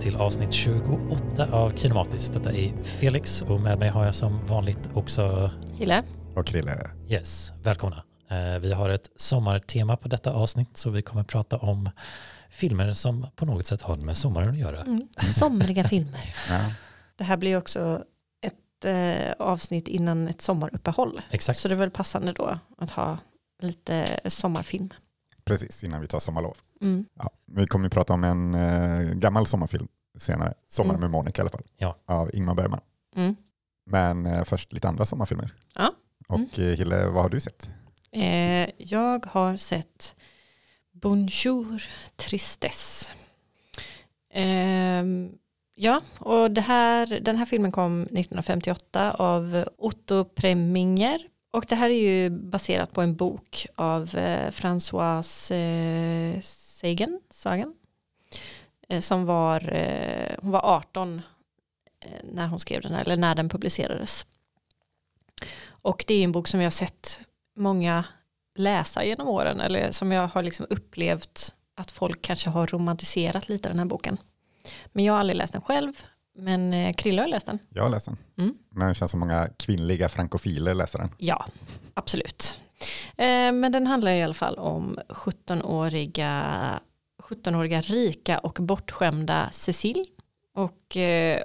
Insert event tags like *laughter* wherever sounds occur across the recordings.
Till avsnitt 28 av Kinematis. Detta är Felix och med mig har jag som vanligt också Hille. Och Krille. Yes, välkomna. Eh, Vi har ett sommartema på detta avsnitt så vi kommer prata om filmer som på något sätt har med sommaren att göra. Mm. Somriga filmer. *laughs* Ja. Det här blir också ett eh, avsnitt innan ett sommaruppehåll. Exakt. Så det är väl passande då att ha lite sommarfilm. Precis, innan vi tar sommarlov. Mm. Ja, vi kommer att prata om en eh, gammal sommarfilm senare. Sommar Mm. med Monica i alla fall. Ja. Av Ingmar Bergman. Mm. Men eh, först lite andra sommarfilmer. Ja. Och eh, Hille, vad har du sett? Eh, jag har sett Bonjour Tristesse. Ehm, ja, och det här, den här filmen kom 1958 av Otto Preminger. Och det här är ju baserat på en bok av eh, Françoise eh, Sagan, Sagan eh, som var, eh, hon var 18 eh, när hon skrev den här, eller när den publicerades. Och det är en bok som jag har sett många läsa genom åren eller som jag har liksom upplevt att folk kanske har romantiserat lite den här boken. Men jag har aldrig läst den själv, men Krille har läst den. Jag har läst den. Mm. Men det känns som många kvinnliga frankofiler läser den. Ja, absolut. Eh, men den handlar i alla fall om 17-åriga 17-åriga rika och bortskämda Cecil. Och eh,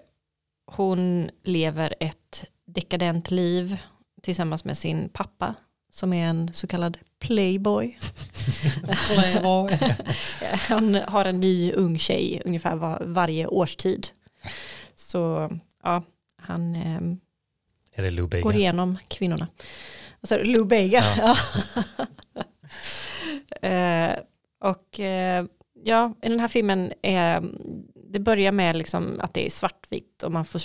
hon lever ett dekadent liv tillsammans med sin pappa som är en så kallad playboy. *laughs* *laughs* Han har en ny ung tjej ungefär var, varje årstid. Så ja, han Bega? går igenom kvinnorna. Så är det Lou Bega. Ja. *laughs* eh, och eh, ja, i den här filmen är det börjar med liksom att det är svartvitt och man får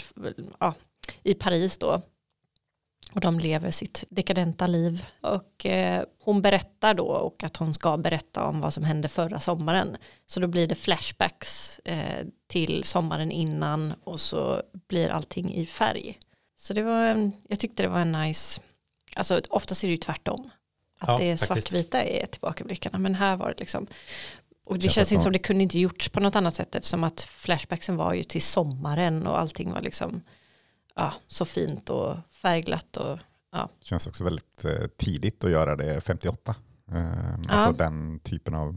ja, i Paris då. Och de lever sitt dekadenta liv. Och eh, hon berättar då och att hon ska berätta om vad som hände förra sommaren. Så då blir det flashbacks eh, till sommaren innan och så blir allting i färg. Så det var en, jag tyckte det var en nice, alltså oftast är det ju tvärtom. Att Ja, det faktiskt. svartvita är tillbakablickarna, men här var det liksom, och det Känns inte som- det kunde inte gjorts på något annat sätt eftersom att flashbacksen var ju till sommaren och allting var liksom ja, så fint och färgglatt och Känns också väldigt eh, tidigt att göra det 58. Eh, Alltså den typen av,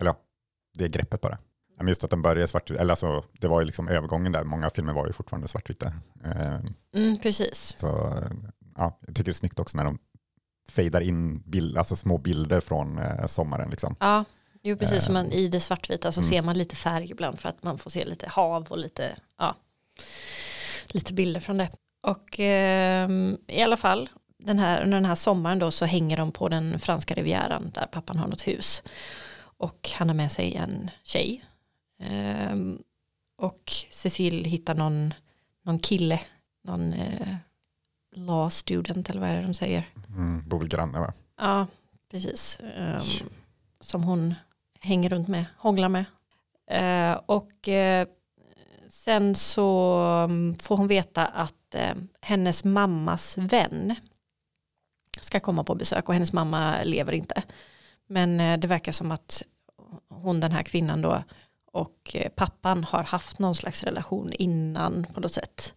eller ja, det greppet bara. Men just att den börjar svart, eller alltså det var ju liksom övergången där, många filmer var ju fortfarande svartvita. Eh, mm, precis. Så eh, ja, jag tycker det är snyggt också när de fejdar in bild, alltså små bilder från eh, sommaren. Liksom. Ja, jo precis som Eh, man i det svartvita så mm. ser man lite färg ibland för att man får se lite hav och lite, ja, lite bilder från det. Och ehm, i alla fall, den här, under den här sommaren då så hänger de på den franska rivieran där pappan har något hus. Och han har med sig en tjej. Ehm, och Cecil hittar någon, någon kille, någon eh, law student eller vad är det de säger. Mm, bor väl granne va? Ja, precis. Ehm, som hon hänger runt med, hånglar med. Eh, och eh, sen så mm, får hon veta att eh, hennes mammas vän ska komma på besök och hennes mamma lever inte. Men det verkar som att hon, den här kvinnan då, och pappan har haft någon slags relation innan på något sätt.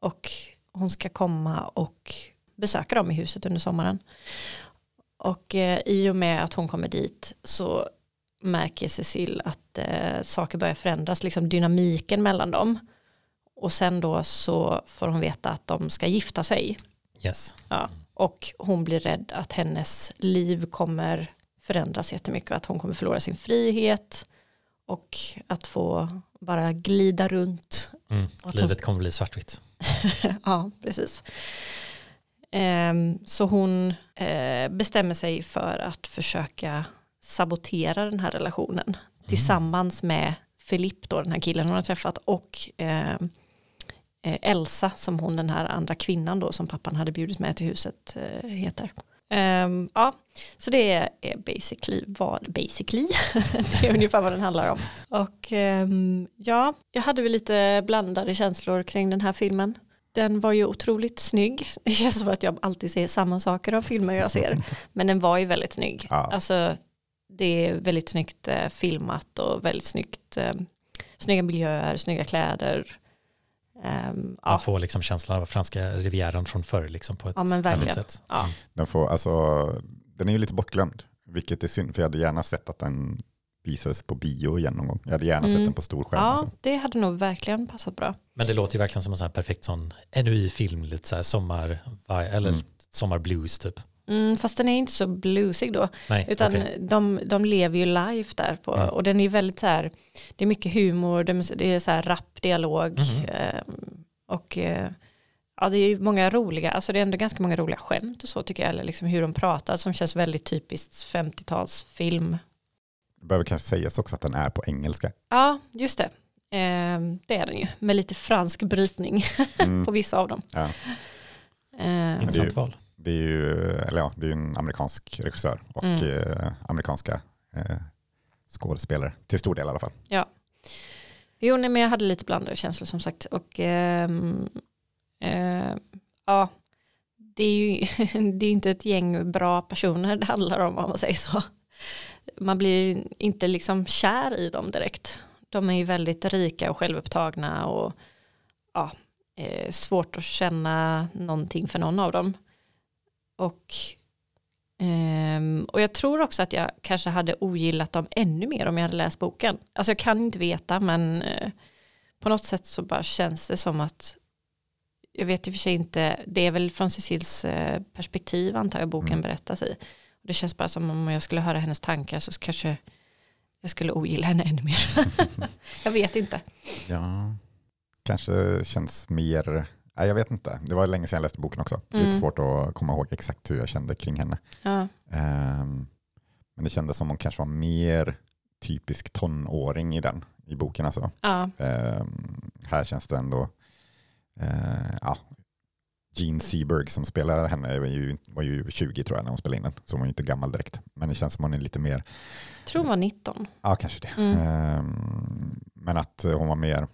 Och hon ska komma och besöka dem i huset under sommaren. Och eh, i och med att hon kommer dit så märker Cecil att eh, saker börjar förändras, liksom dynamiken mellan dem. Och sen då så får hon veta att de ska gifta sig. Yes. Ja. Och hon blir rädd att hennes liv kommer förändras jättemycket och att hon kommer förlora sin frihet och att få bara glida runt Mm. Att hon- Livet kommer bli svartvitt. *laughs* ja, precis. Ehm, så hon eh, bestämmer sig för att försöka sabotera den här relationen tillsammans med Filip, då, den här killen hon har träffat, och ehm, eh, Elsa, som hon den här andra kvinnan då, som pappan hade bjudit med till huset, eh, heter. Ehm, ja, så det är, basically vad, basically, *laughs* det är ungefär vad den handlar om. Och ehm, ja, jag hade väl lite blandade känslor kring den här filmen. Den var ju otroligt snygg. Det känns som att jag alltid ser samma saker av filmer jag ser. Men den var ju väldigt snygg. Ja. Alltså, det är väldigt snyggt eh, filmat och väldigt snyggt eh, snygga miljöer, snygga kläder. Um, Man får liksom känslan av franska rivieran från förr liksom på ett Ja, annat sätt. Ja. Den, får, alltså, den är ju lite bortglömd, vilket är synd, för jag hade gärna sett att den visades på bio igen någon gång. Jag hade gärna Mm. sett den på stor skärm. ja, Alltså. det hade nog verkligen passat bra. Men det låter ju verkligen som en sån här perfekt sån NUI-film, lite så här sommar, eller Mm. sommarblues typ. Mm, fast den är inte så blusig då. Nej, Utan okej. de, de lever ju live där på, Mm. och den är väldigt så här, det är mycket humor, det är- det är så här rapp dialog. Mhm. ehm, och eh, ja, det är ju många roliga, alltså det är ändå ganska många roliga skämt och så tycker jag, eller liksom hur de pratar som känns väldigt typiskt 50-talsfilm. Det behöver kanske sägas också att den är på engelska. Ja, just det. Ehm, det är den ju, med lite fransk brytning Mm. *laughs* på vissa av dem. Ja. Ehm, Intressant val. Det är ju eller ja, det är en amerikansk regissör och Mm. eh, amerikanska eh, skådespelare, till stor del i alla fall. Jo, nej, men jag hade lite blandade känslor som sagt. Och ehm, eh, ja, det är ju *laughs* det är inte ett gäng bra personer det handlar om om man säger så. Man blir inte liksom kär i dem direkt. De är ju väldigt rika och självupptagna och ja, eh, svårt att känna någonting för någon av dem. Och, ehm, och jag tror också att jag kanske hade ogillat dem ännu mer om jag hade läst boken. Alltså jag kan inte veta men eh, på något sätt så bara känns det som att jag vet i och för sig inte, det är väl från Cecils eh, perspektiv antar jag boken Mm. berättas i. Det känns bara som om jag skulle höra hennes tankar så kanske jag skulle ogilla henne ännu mer. *laughs* jag vet inte. Ja, kanske känns mer, nej, jag vet inte. Det var länge sedan jag läste boken också. Mm. Lite svårt att komma ihåg exakt hur jag kände kring henne. Ja, Ehm, men det kändes som hon kanske var mer typisk tonåring i den, i boken alltså. ja, Ehm, här känns det ändå, eh, ja, Gene Seberg som spelar henne var ju, var ju 20 tror jag när hon spelade in den, så hon var ju inte gammal direkt. Men det känns som hon är lite mer, tror hon var 19. ja kanske det. Mm. Ehm, men att hon var mer,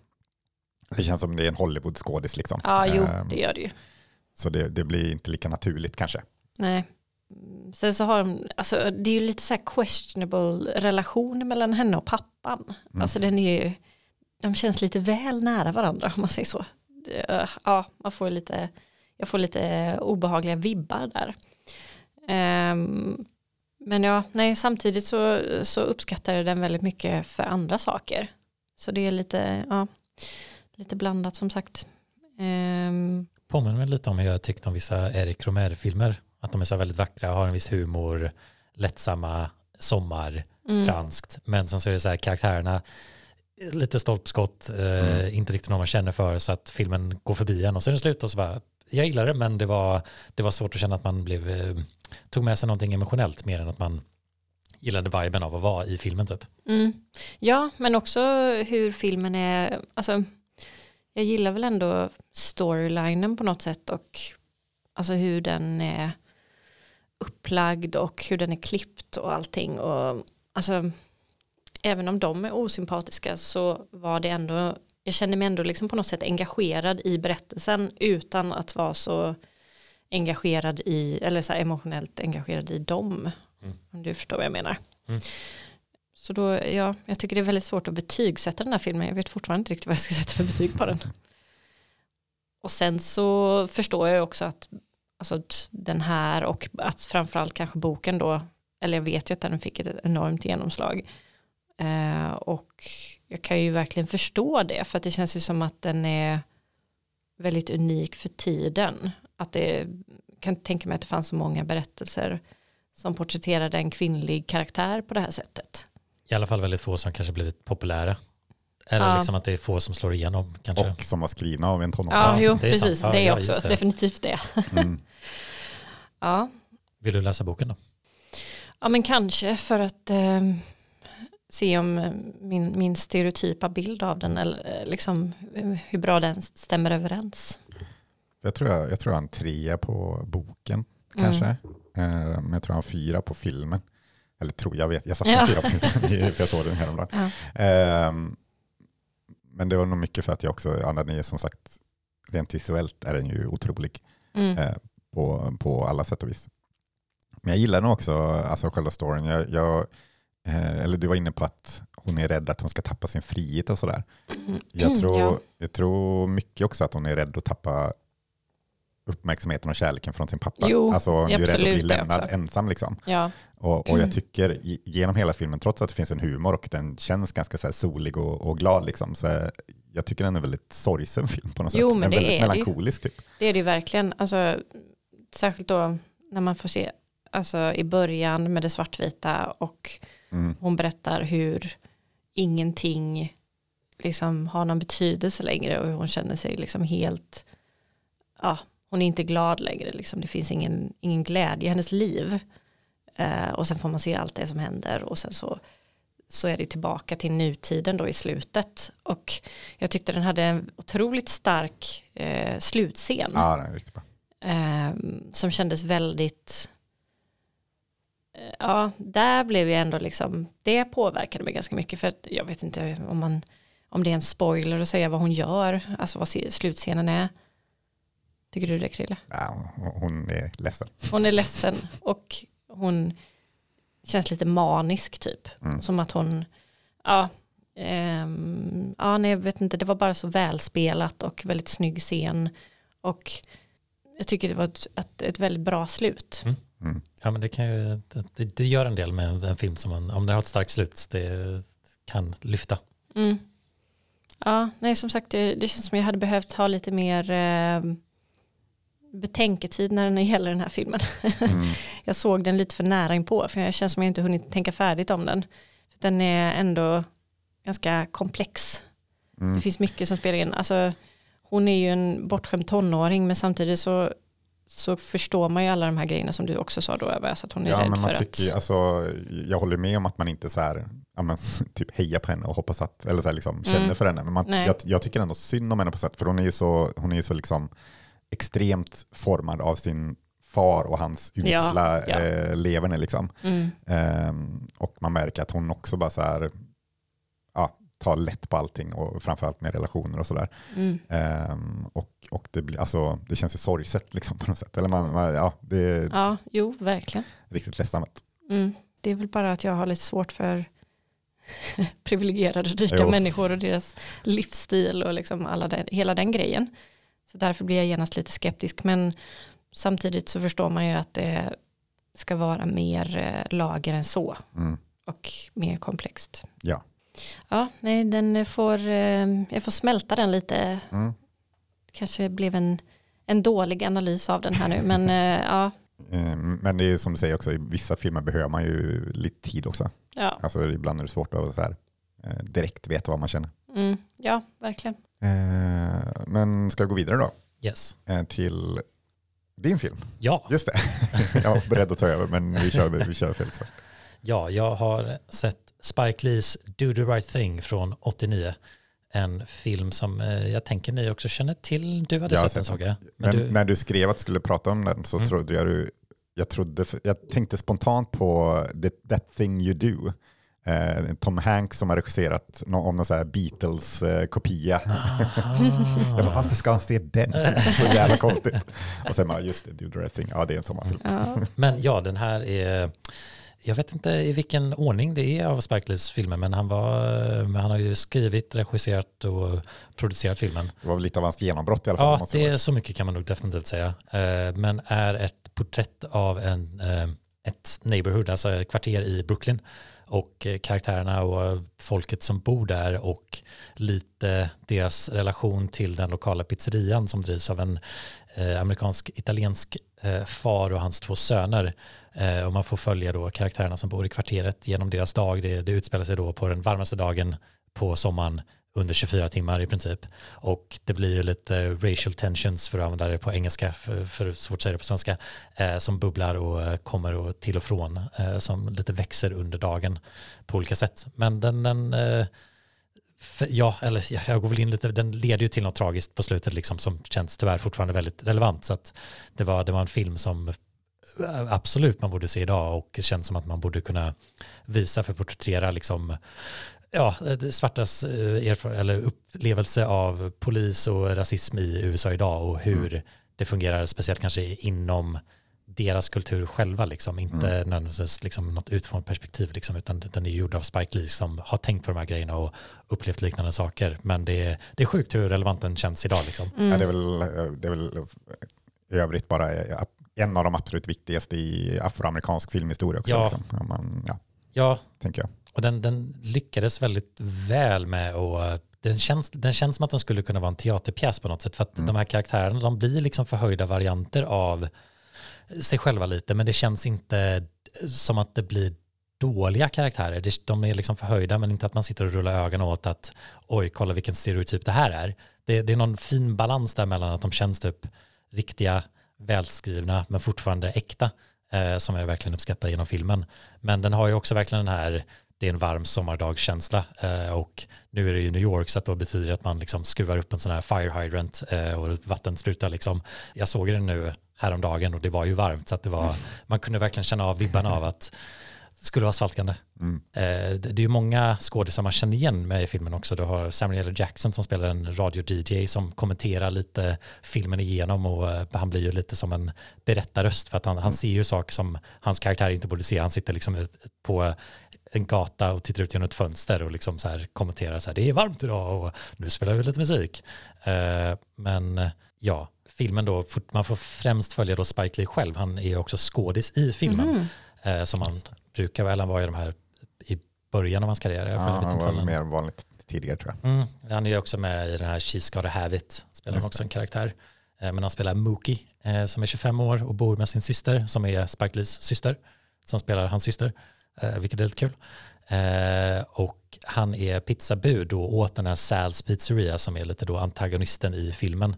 det känns som det är en Hollywood-skådis liksom. Ja, jo, Ehm, det gör det ju. Så det, det blir inte lika naturligt kanske. Nej. Mm, Sen så har de, alltså det är ju lite så här questionable relation mellan henne och pappan. Mm. Alltså den är ju, de känns lite väl nära varandra om man säger så. Det, Ja, man får lite, jag får lite obehagliga vibbar där. Ehm, men ja, nej, samtidigt så, så uppskattar jag den väldigt mycket för andra saker. Så det är lite, ja, lite blandat som sagt. Ehm, Påminner mig lite om hur jag tyckte om vissa Erik Romer-filmer. Att de är så väldigt vackra, har en viss humor, lättsamma, sommar, mm. franskt. Men sen så är det så här karaktärerna, lite stolpskott, eh, Mm. inte riktigt någon man känner för så att filmen går förbi en och sen är det slut och så bara, jag gillar det men det var, det var svårt att känna att man blev, eh, tog med sig någonting emotionellt mer än att man gillade viben av att vara i filmen typ. Mm. Ja, men också hur filmen är, alltså jag gillar väl ändå storylinen på något sätt och alltså hur den är upplagd och hur den är klippt och allting och alltså även om de är osympatiska så var det ändå, jag kände mig ändå liksom på något sätt engagerad i berättelsen utan att vara så engagerad i, eller så emotionellt engagerad i dem. Mm. Om du förstår vad jag menar. Mm. Så då, ja, jag tycker det är väldigt svårt att betygsätta den här filmen. Jag vet fortfarande inte riktigt vad jag ska sätta för betyg på den. Och sen så förstår jag också att alltså, den här och att framförallt kanske boken då, eller jag vet ju att den fick ett enormt genomslag. Eh, och jag kan ju verkligen förstå det, för att det känns ju som att den är väldigt unik för tiden. Att det kan tänka mig att det fanns så många berättelser som porträtterade en kvinnlig karaktär på det här sättet. I alla fall väldigt få som kanske blivit populära. Eller Ja. liksom att det är få som slår igenom kanske. Och som var skrivna av en tonåring. Ja, jo, det är sant. precis. Ja, det är ja, också det. definitivt det. Mm. *laughs* Ja. Vill du läsa boken då? ja, men kanske för att eh, se om eh, min, min stereotypa bild av den, eller eh, liksom eh, hur bra den stämmer överens. Jag, tror jag, jag tror jag har en trea på boken Mm. kanske. Eh, men jag tror jag har fyra på filmen. Eller tror jag vet, jag satte Ja. fyra på filmen för jag såg den häromdagen. Ja. Ehm, men det var nog mycket för att jag också, ja, den är som sagt, rent visuellt är den ju otrolig Mm. eh, på, på alla sätt och vis. Men jag gillar nog också alltså själva storyn. Jag, jag, eh, eller du var inne på att hon är rädd att hon ska tappa sin frihet och sådär. Mm. Jag tror, Ja. jag tror mycket också att hon är rädd att tappa uppmärksamheten och kärleken från sin pappa. Jo, alltså hon är ju rädd att bli det lämnad också. ensam. Liksom. Ja, Och, och jag tycker i- genom hela filmen, trots att det finns en humor och den känns ganska så solig och, och glad, liksom, så jag tycker den är väldigt sorgsen film på något Jo, sätt. men en det väldigt är det melankolisk typ. det är det ju verkligen. Alltså, särskilt då när man får se alltså, i början med det svartvita och Mm. hon berättar hur ingenting liksom har någon betydelse längre och hur hon känner sig liksom helt, ja, hon är inte glad längre, liksom. det finns ingen, ingen glädje i hennes liv. Eh, och sen får man se allt det som händer och sen så, så är det tillbaka till nutiden då i slutet. Och jag tyckte den hade en otroligt stark eh, slutscen Ja, den är riktigt bra. eh, som kändes väldigt eh, ja, där blev jag ändå liksom det påverkade mig ganska mycket för att jag vet inte om man om det är en spoiler att säga vad hon gör, alltså vad slutscenen är. Tycker du det Krille? Ja, hon- är ledsen. Hon är ledsen och hon känns lite manisk typ. Mm. Som att hon, ja, ehm, ja nej, jag vet inte, det var bara så välspelat och väldigt snygg scen. Och jag tycker det var ett, ett, ett väldigt bra slut. Mm. Ja, men det, kan ju, det, det gör en del med en, en film som man, om den har ett starkt slut, det kan lyfta. Mm. Ja, nej som sagt det, det känns som jag hade behövt ha lite mer eh, betänketid när det gäller den här filmen. *laughs* Mm. jag såg den lite för nära inpå för jag känner som jag inte hunnit tänka färdigt om den. För den är ändå ganska komplex. Mm. Det finns mycket som spelar in. Alltså, hon är ju en bortskämd tonåring men samtidigt så, så förstår man ju alla de här grejerna som du också sa då så att hon är Ja, rädd men man för tycker, att... alltså, jag håller med om att man inte så här, ja, men, *laughs* typ hejar på henne och hoppas att, eller så här, liksom, känner Mm. för henne. Men man, jag, jag tycker ändå synd om henne på sätt, för hon är ju så, hon är ju så liksom, extremt formad av sin far och hans Ja, usla ja. Eh, leverne. Liksom. Mm, Ehm, och man märker att hon också bara så här, ja, tar lätt på allting och framförallt med relationer och sådär. mm, Ehm, och och det, blir, alltså, det känns ju sorgset liksom, på något sätt. Eller man, man, ja, det är ja, jo, verkligen. riktigt ledsamt. Mm. Det är väl bara att jag har lite svårt för *laughs* privilegierade rika Jo. människor och deras livsstil och liksom alla den, hela den grejen. Så därför blir jag genast lite skeptisk. Men samtidigt så förstår man ju att det ska vara mer eh, lager än så Mm. och mer komplext. Ja. Ja, nej, den får, eh, jag får smälta den lite. Mm. Kanske blev en, en dålig analys av den här nu, men eh, *laughs* ja, Men det är som du säger också, i vissa filmer behöver man ju lite tid också. ja, Alltså ibland är det svårt att så här, direkt veta vad man känner. Mm, ja, verkligen. Eh, Men ska jag gå vidare då Yes. eh, till din film? Ja, Just det, *laughs* jag var beredd att ta över men vi kör, vi kör Felix först. ja, jag har sett Spike Lees Do the right thing från 89. En film som eh, jag tänker ni också känner till. Du hade Jag sett den såg jag. Men Men du, när du skrev att du skulle prata om den så Mm. trodde jag du, jag, trodde, jag tänkte spontant på the, That thing you do. Eh, Tom Hanks som har regisserat om någon så här Beatles-kopia. *laughs* Jag bara, varför ska han se den? Så jävla konstigt. Och sen bara, just det, Do the right thing. Ja, det är en sommarfilm. Ja. Men ja, den här är, jag vet inte i vilken ordning det är av Spike Lees filmer, men han, var, men han har ju skrivit, regisserat och producerat filmen. Det var väl lite av hans genombrott i alla fall. Ja, det är så mycket kan man nog definitivt säga. Eh, Men är ett porträtt av en, eh, ett neighborhood, alltså ett kvarter i Brooklyn. Och eh, karaktärerna och eh, folket som bor där och lite deras relation till den lokala pizzerian som drivs av en eh, amerikansk-italiensk eh, far och hans två söner. Eh, och man får följa då karaktärerna som bor i kvarteret genom deras dag. Det, det utspelar sig då på den varmaste dagen på sommaren under 24 timmar i princip. Och det blir ju lite racial tensions för att använda det på engelska, för, för svårt att säga det på svenska, eh, som bubblar och eh, kommer och till och från, eh, som lite växer under dagen på olika sätt. Men den, den eh, för, ja, eller jag- går väl in lite, den leder ju till något tragiskt på slutet liksom som känns tyvärr fortfarande väldigt relevant. Så att det var, det var en film som eh, absolut man borde se idag och det känns som att man borde kunna visa för att porträttera liksom ja, svartas eh, eller upplevelse av polis och rasism i USA idag och hur det fungerar, speciellt kanske inom deras kultur själva, liksom. inte mm. nödvändigtvis liksom, något utifrån perspektiv, liksom, utan den är gjord av Spike Lee som har tänkt på de här grejerna och upplevt liknande saker. Men det är, det är sjukt hur relevant den känns idag. Liksom. Mm. Ja, det, är väl, det är väl i övrigt bara en av de absolut viktigaste i afroamerikansk filmhistoria också. Ja. Liksom. Man, ja, ja. tänker jag. Och den, den lyckades väldigt väl med att den känns, den känns som att den skulle kunna vara en teaterpjäs på något sätt. För att mm. de här karaktärerna de blir liksom förhöjda varianter av sig själva lite. Men det känns inte som att det blir dåliga karaktärer. De är liksom förhöjda men inte att man sitter och rullar ögonen åt att oj, kolla vilken stereotyp det här är. Det, det är någon fin balans där mellan att de känns typ riktiga, välskrivna men fortfarande äkta eh, som jag verkligen uppskattar genom filmen. Men den har ju också verkligen den här det är en varm sommardagskänsla eh, och nu är det ju New York så att då betyder det att man liksom skruvar upp en sån här fire hydrant eh, och vatten sprutar liksom. Jag såg den nu häromdagen och det var ju varmt så att det var, *laughs* man kunde verkligen känna av vibbarna av att det skulle vara svalkande. Mm. Eh, det är ju många skådisar man känner igen med i filmen också. Du har Samuel L. Jackson som spelar en radio-DJ som kommenterar lite filmen igenom och han blir ju lite som en berättarröst för att han, han ser ju saker som hans karaktär inte borde se. Han sitter liksom på en gata och tittar ut genom ett fönster och liksom så här kommenterar så här det är varmt idag och nu spelar vi lite musik. Eh, men ja, filmen då, man får främst följa då Spike Lee själv. Han är också skådis i filmen mm. som han brukar väl, han var i de här i början av hans karriär. Ja, han var mer vanligt tidigare tror jag. Mm, han är också med i den här She's Gotta Have It, spelar han också en karaktär. Men han spelar Mookie som är 25 år och bor med sin syster som är Spike Lees syster, som spelar hans syster. Eh, vilket är lite kul. Eh, och han är pizzabud och åt den här Sal's pizzeria som är lite då antagonisten i filmen.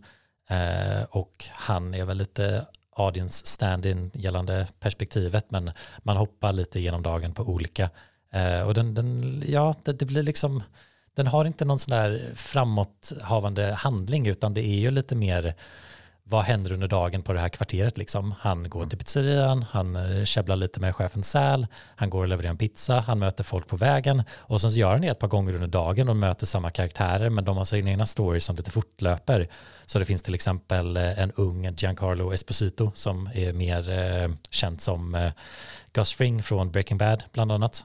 Eh, och han är väl lite audience stand-in gällande perspektivet men man hoppar lite genom dagen på olika. Eh, och den, den ja, det, det, blir liksom, den har inte någon sån där framåthavande handling utan det är ju lite mer vad händer under dagen på det här kvarteret liksom? Han går till pizzerian, han eh, käbblar lite med chefen Sal, han går och levererar en pizza, han möter folk på vägen och sen så gör han det ett par gånger under dagen och möter samma karaktärer men de har sina egna stories som lite fortlöper. Så det finns till exempel eh, en ung Giancarlo Esposito som är mer eh, känd som eh, Gus Fring från Breaking Bad bland annat.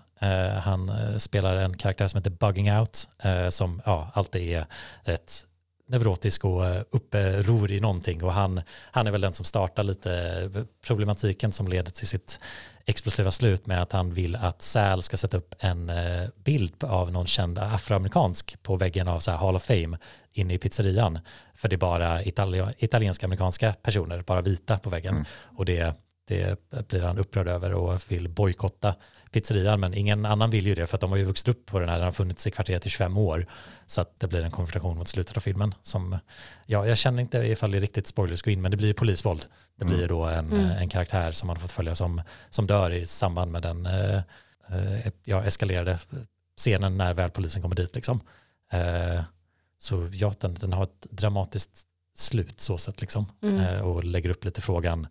Han spelar en karaktär som heter Bugging Out som ja, alltid är ett neurotisk och eh, uppror i någonting och han, han är väl den som startar lite problematiken som leder till sitt explosiva slut med att han vill att Sal ska sätta upp en eh, bild av någon känd afroamerikansk på väggen av så Hall of Fame inne i pizzerian. För det är bara Itali italienska amerikanska personer, bara vita på väggen. Mm. Och det, det blir han upprörd över och vill bojkotta pizzerian, men ingen annan vill ju det för att de har ju vuxit upp på den här, den har funnits i kvarteret i 25 år. Så att det blir en konfrontation mot slutet av filmen som, ja, jag känner inte ifall det är riktigt spoilers gå in, men det blir polisvåld. Det blir mm. då en, mm. en karaktär som man har fått följa som, som dör i samband med den eh, eh, ja, eskalerade scenen när väl polisen kommer dit. Liksom. Eh, så ja, den, den har ett dramatiskt slut så sett liksom. Mm. Eh, och lägger upp lite frågan.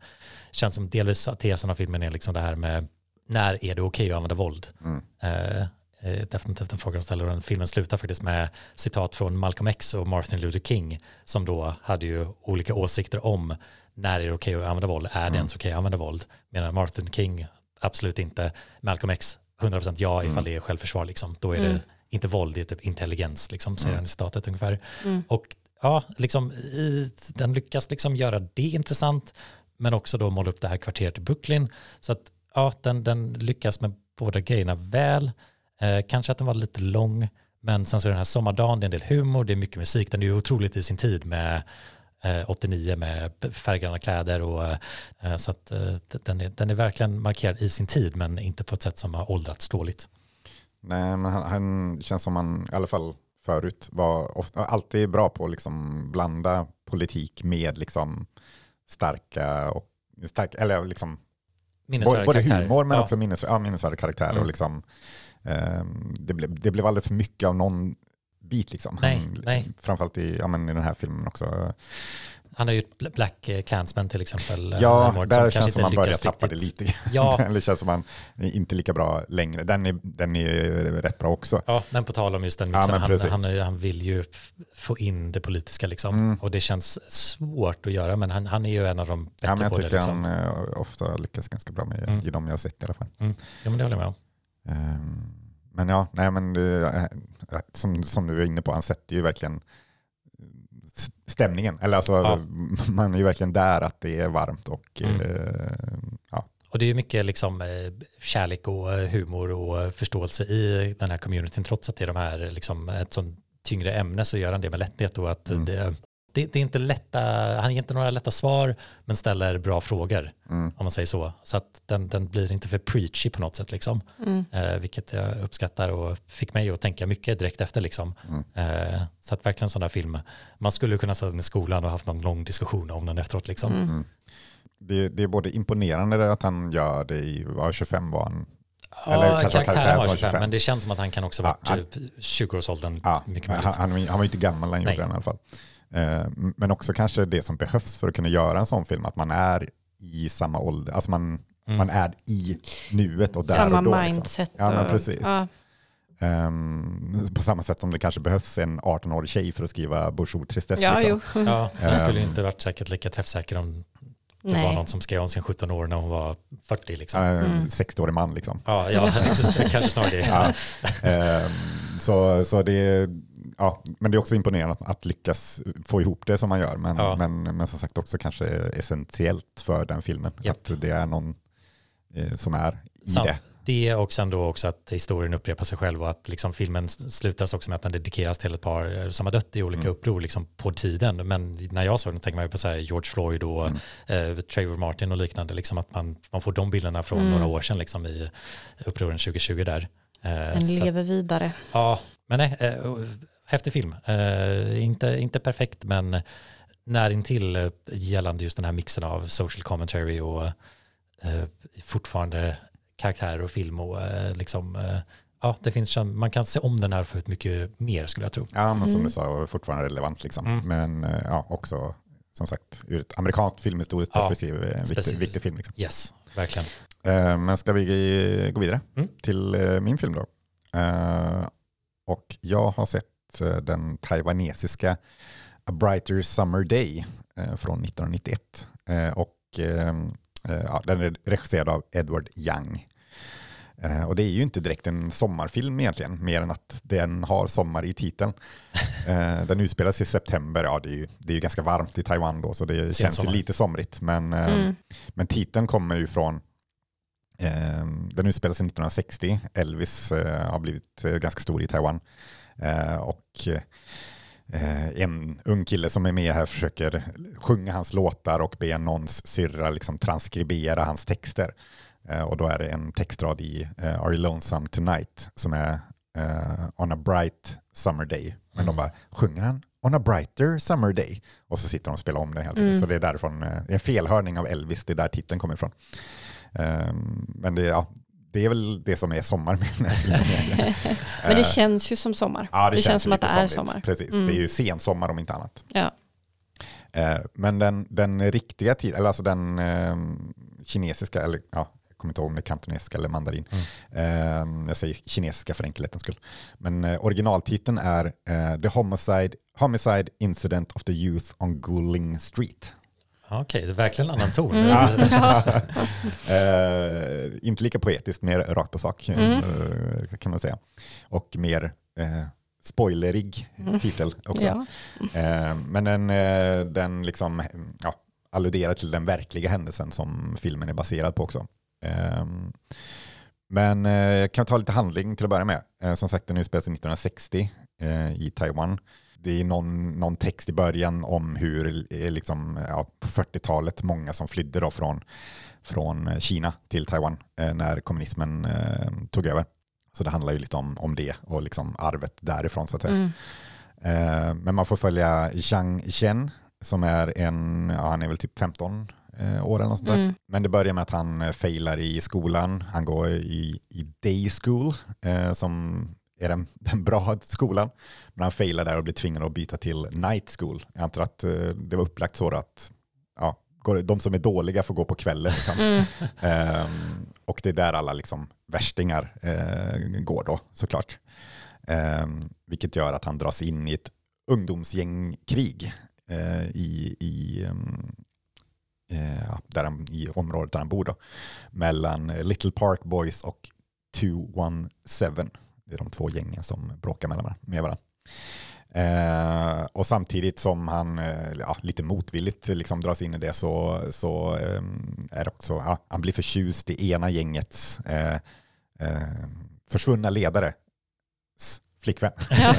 Känns som delvis tesen av filmen är liksom det här med när är det okej okay att använda våld? Mm. Eh, eh, definitivt en fråga de ställer. Filmen slutar faktiskt med citat från Malcolm X och Martin Luther King som då hade ju olika åsikter om när är det okej okay att använda våld? Är det mm. ens okej okay att använda våld? Medan Martin King absolut inte. Malcolm X 100% ja ifall mm. det är självförsvar liksom. Då är det mm. inte våld, det är typ intelligens liksom, säger mm. han i citatet ungefär. Mm. Och ja, liksom, i, den lyckas liksom göra det intressant men också då måla upp det här kvarteret i Brooklyn. Så att ja, den, den lyckas med båda grejerna väl. Eh, kanske att den var lite lång, men sen så är den här sommardagen, det är en del humor, det är mycket musik, den är ju otroligt i sin tid med eh, 89 med färggranna kläder och eh, så att eh, den, är, den är verkligen markerad i sin tid, men inte på ett sätt som har åldrats dåligt. Nej, men han, han känns som han, i alla fall förut, var ofta, alltid bra på att liksom blanda politik med liksom starka och stark, eller liksom Både karaktärer. humor men ja. också minnes, ja, minnesvärda karaktärer. Mm. Och liksom, um, det, blev, det blev aldrig för mycket av någon bit. Liksom. Nej, nej. Framförallt i, ja, men i den här filmen också. Han har ju ett Black Clansman till exempel. Ja, Mord, där känns som man börjar tappa det lite. Ja. *laughs* Eller känns som man är inte lika bra längre. Den är, den är rätt bra också. Ja, men på tal om just den Ja, mixen, men han, han, han vill ju få in det politiska liksom. Mm. Och det känns svårt att göra, men han, han är ju en av de bättre Ja, men jag på det. tycker Liksom. han eh, ofta lyckas ganska bra med Mm. i de jag har sett i alla fall. Ja, men det håller jag med om. Ehm, Men ja, nej men eh, eh, som, som du är inne på, han sätter ju verkligen stämningen. Eller alltså, Ja. man är ju verkligen där att det är varmt och Mm. eh, ja. Och det är ju mycket liksom, eh, kärlek och eh, humor och eh, förståelse i den här communityn. Trots att det är de här, liksom, ett sånt tyngre ämne så gör han det med lätthet. Och att Mm. det, det, det är inte lätta, han ger inte några lätta svar men ställer bra frågor Mm. om man säger så. Så att den, den blir inte för preachy på något sätt liksom. Mm. Eh, vilket jag uppskattar och fick mig att tänka mycket direkt efter liksom. Mm. Eh, så att verkligen sån där film, man skulle kunna sätta den i skolan och haft någon lång diskussion om den efteråt liksom. Mm. det, det är både imponerande att han gör det i, vad, 25 var han? Eller Ja, kanske karaktären karaktären var som var 25, 25. men det känns som att han kan också ha Ja, varit typ 20-årsåldern Ja, mycket han, möjligt. han, han var ju inte gammal när han gjorde den i alla fall. Eh, Men också kanske det som behövs för att kunna göra en sån film, att man är i samma ålder, alltså man, Mm. man är i nuet och där Samma och då. Liksom. mindset. Ja, men precis. Ja, Ehm, på samma sätt som det kanske behövs en 18-årig tjej för att skriva Bourgeois tristesse. ja liksom. jo. Ja, *laughs* jag skulle Ehm. inte varit säkert lika träffsäker om det var Nej. någon som skrev om sin 17 år när hon var 40 liksom. Mm. 60-årig man liksom. Ja, ja *laughs* kanske snarare det. Ja. Ehm, så, så det är, ja, men det är också imponerande att, att lyckas få ihop det som man gör. Men, Ja. men, men som sagt också kanske essentiellt för den filmen. Japp. Att det är någon eh, som är i Sant. det. Det och sen då också att historien upprepar sig själv och att liksom filmen slutas också med att den dedikeras till ett par eh, som har dött i olika Mm. uppror liksom på tiden. Men när jag såg den tänker man ju på så här George Floyd och Mm. eh, Trayvor Martin och liknande. Liksom att man, man får de bilderna från Mm. några år sedan liksom i upproren 2020 där. Eh, Den lever vidare. Ja, men nej, eh, häftig film. Eh, inte, inte perfekt, men närintill gällande just den här mixen av social commentary och eh, fortfarande karaktärer och film och eh, liksom, ja, det finns, man kan se om den här för ett mycket mer skulle jag tro. Ja, men som Mm. du sa, fortfarande relevant. Liksom. Mm. Men ja, också som sagt ur ett amerikanskt filmhistoriskt Ja, perspektiv en viktig, viktig film. Liksom. Yes, verkligen. Men ska vi gå vidare Mm. till min film då? Och jag har sett eh, den taiwanesiska A Brighter Summer Day eh, från 1991. Eh, Och eh, eh, ja, den är regisserad av Edward Young. Och det är ju inte direkt en sommarfilm egentligen, mer än att den har sommar i titeln. *laughs* Den utspelas i september, ja det är ju, det är ju ganska varmt i Taiwan då, så det känns ju Sensommar. lite somrigt. Men, Mm. men titeln kommer ju från Eh, den utspelar sig 1960. Elvis har blivit ganska stor i Taiwan. Eh, och eh, en ung kille som är med här försöker sjunga hans låtar och be någons syrra liksom transkribera hans texter. Eh, och då är det en textrad i Are you lonesome tonight som är On a bright summer day. Men Mm. de bara, sjunger han On a brighter summer day? Och så sitter de och spelar om den hela tiden. Mm. Så det är därifrån, det är en felhörning av Elvis, det är där titeln kommer ifrån. Ehm, men det, ja, det är väl det som är sommar. *laughs* Men det känns ju som sommar. ja, det, det känns som att det är somrigt. sommar. Precis, Mm. det är ju sensommar om inte annat. Ja. Eh, Men den, den riktiga titeln, eller alltså den eh, kinesiska, eller ja, jag kommer inte ihåg om det är kantonesiska eller mandarin. Eh, jag säger kinesiska för enkelhetens skull. Men eh, originaltiteln är eh, The Homicide, Homicide Incident of the Youth on Guling Street. Ja, Okej, det är verkligen en annan ton. Mm. Ja. *laughs* *laughs* Eh, inte lika poetiskt, mer rakt på sak Mm. eh, kan man säga. Och mer eh, spoilerig Mm. titel också. Ja. Eh, men den, eh, den liksom, ja, alluderar till den verkliga händelsen som filmen är baserad på också. Eh, men eh, jag kan ta lite handling till att börja med. Som sagt, den utspelar sig 1960 eh, i Taiwan. Det är någon, någon text i början om hur eh, liksom, ja, på 40-talet många som flydde då från, från eh, Kina till Taiwan eh, när kommunismen eh, tog över. Så det handlar ju lite om, om det och liksom arvet därifrån så att säga. Mm. Eh, men man får följa Zhang Chen som är en, ja, han är väl typ 15 eh, år eller något sånt. Mm. Men det börjar med att han eh, failar i skolan. Han går i, i day school eh, som är den, *laughs* den bra skolan. Men han failar där och blir tvingad att byta till night school. Jag antar att eh, det var upplagt så att ja, de som är dåliga får gå på kvällen. Liksom. Mm. Um, och det är där alla liksom, värstingar uh, går då såklart. Um, vilket gör att han dras in i ett ungdomsgängkrig uh, i, i, um, uh, där han, i området där han bor. Då, mellan Little Park Boys och 217. Det är de två gängen som bråkar med varandra. Eh, och samtidigt som han eh, ja, lite motvilligt liksom dras in i det så, så eh, är det också, ja, han blir förtjust i ena gängets eh, eh, försvunna ledare flickvän. *laughs* Ja.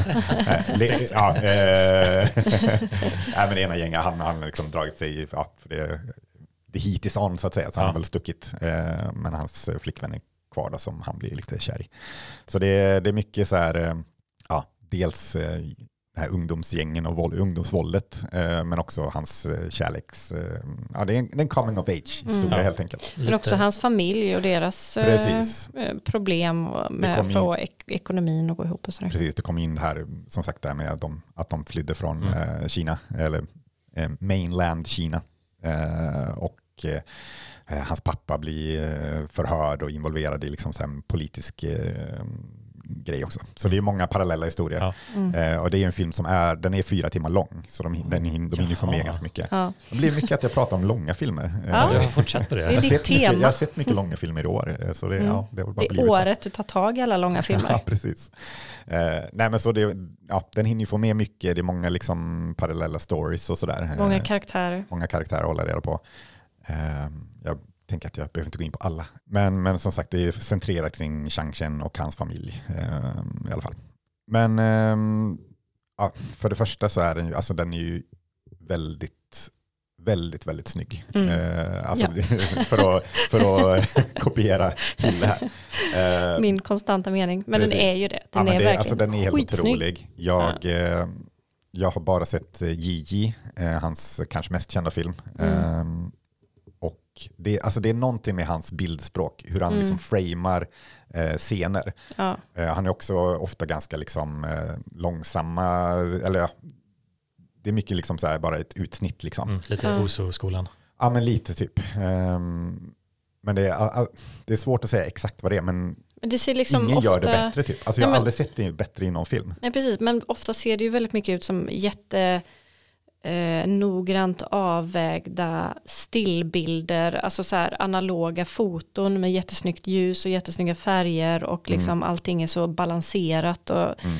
*laughs* Le, ja, *laughs* eh, nej, men ena gänget, han har liksom dragit sig, ja, för det, det hit is on så att säga, så ja. han har väl stuckit. Eh, men hans flickvän är kvar då, som han blir lite kär i. Så det, det är mycket så här, eh, ja, dels eh, här ungdomsgängen och våld, ungdomsvåldet, eh, men också hans kärleks... Eh, ja, det är en, det är en coming of age-historia mm. helt enkelt. Men också hans familj och deras eh, problem med att få ek ekonomin att gå ihop. Och sådär. Precis, det kom in här, som sagt, där med att de, att de flydde från mm. Kina, eller mainland Kina. och hans pappa blir förhörd och involverad i liksom så politisk grej också. Så det är många parallella historier. Ja. Mm. Eh, och det är en film som är, den är fyra timmar lång, så de, den, de hinner få med ganska mycket. Ja. Det blir mycket att jag pratar om långa filmer. Ja. Jag på det. jag, har sett mycket, jag har sett mycket långa filmer i år. Eh, så det, mm. ja, det, har bara det är året så. du tar tag i alla långa *laughs* filmer. ja, precis. Eh, nej, men så det, ja, den hinner få med mycket, det är många liksom parallella stories och sådär. Många eh, karaktärer. Många karaktärer att hålla reda på. Eh, jag tänker att jag behöver inte gå in på alla. Men, men som sagt, det är centrerat kring Chang Chen och hans familj eh, i alla fall. Men eh, ja, för det första så är den ju, alltså den är ju väldigt, väldigt, väldigt snygg. Mm. Alltså, ja. *laughs* för, att, för att *laughs* kopiera Hille här. Min konstanta mening, men precis. den är ju det. Den ja, är det, verkligen alltså, Den är helt skitsnygg. otrolig. Jag, ja. Jag har bara sett Gigi, eh, hans kanske mest kända film. Mm. Det, alltså det är någonting med hans bildspråk, hur han mm. liksom framar eh, scener. Ja. Eh, han är också ofta ganska liksom, eh, långsamma, eller det är mycket liksom så här, bara ett utsnitt. Liksom. Mm, lite ja. Oso-skolan. Ja, men lite typ. Um, men det är, det är svårt att säga exakt vad det är, men det liksom ingen ofta... gör det bättre. Typ. Alltså, jag har men... aldrig sett det bättre i någon film. Nej, precis, men ofta ser det ju väldigt mycket ut som jätte eh, noggrant avvägda stillbilder, alltså så här analoga foton med jättesnyggt ljus och jättesnygga färger och mm. liksom mm. allting är så balanserat och mm.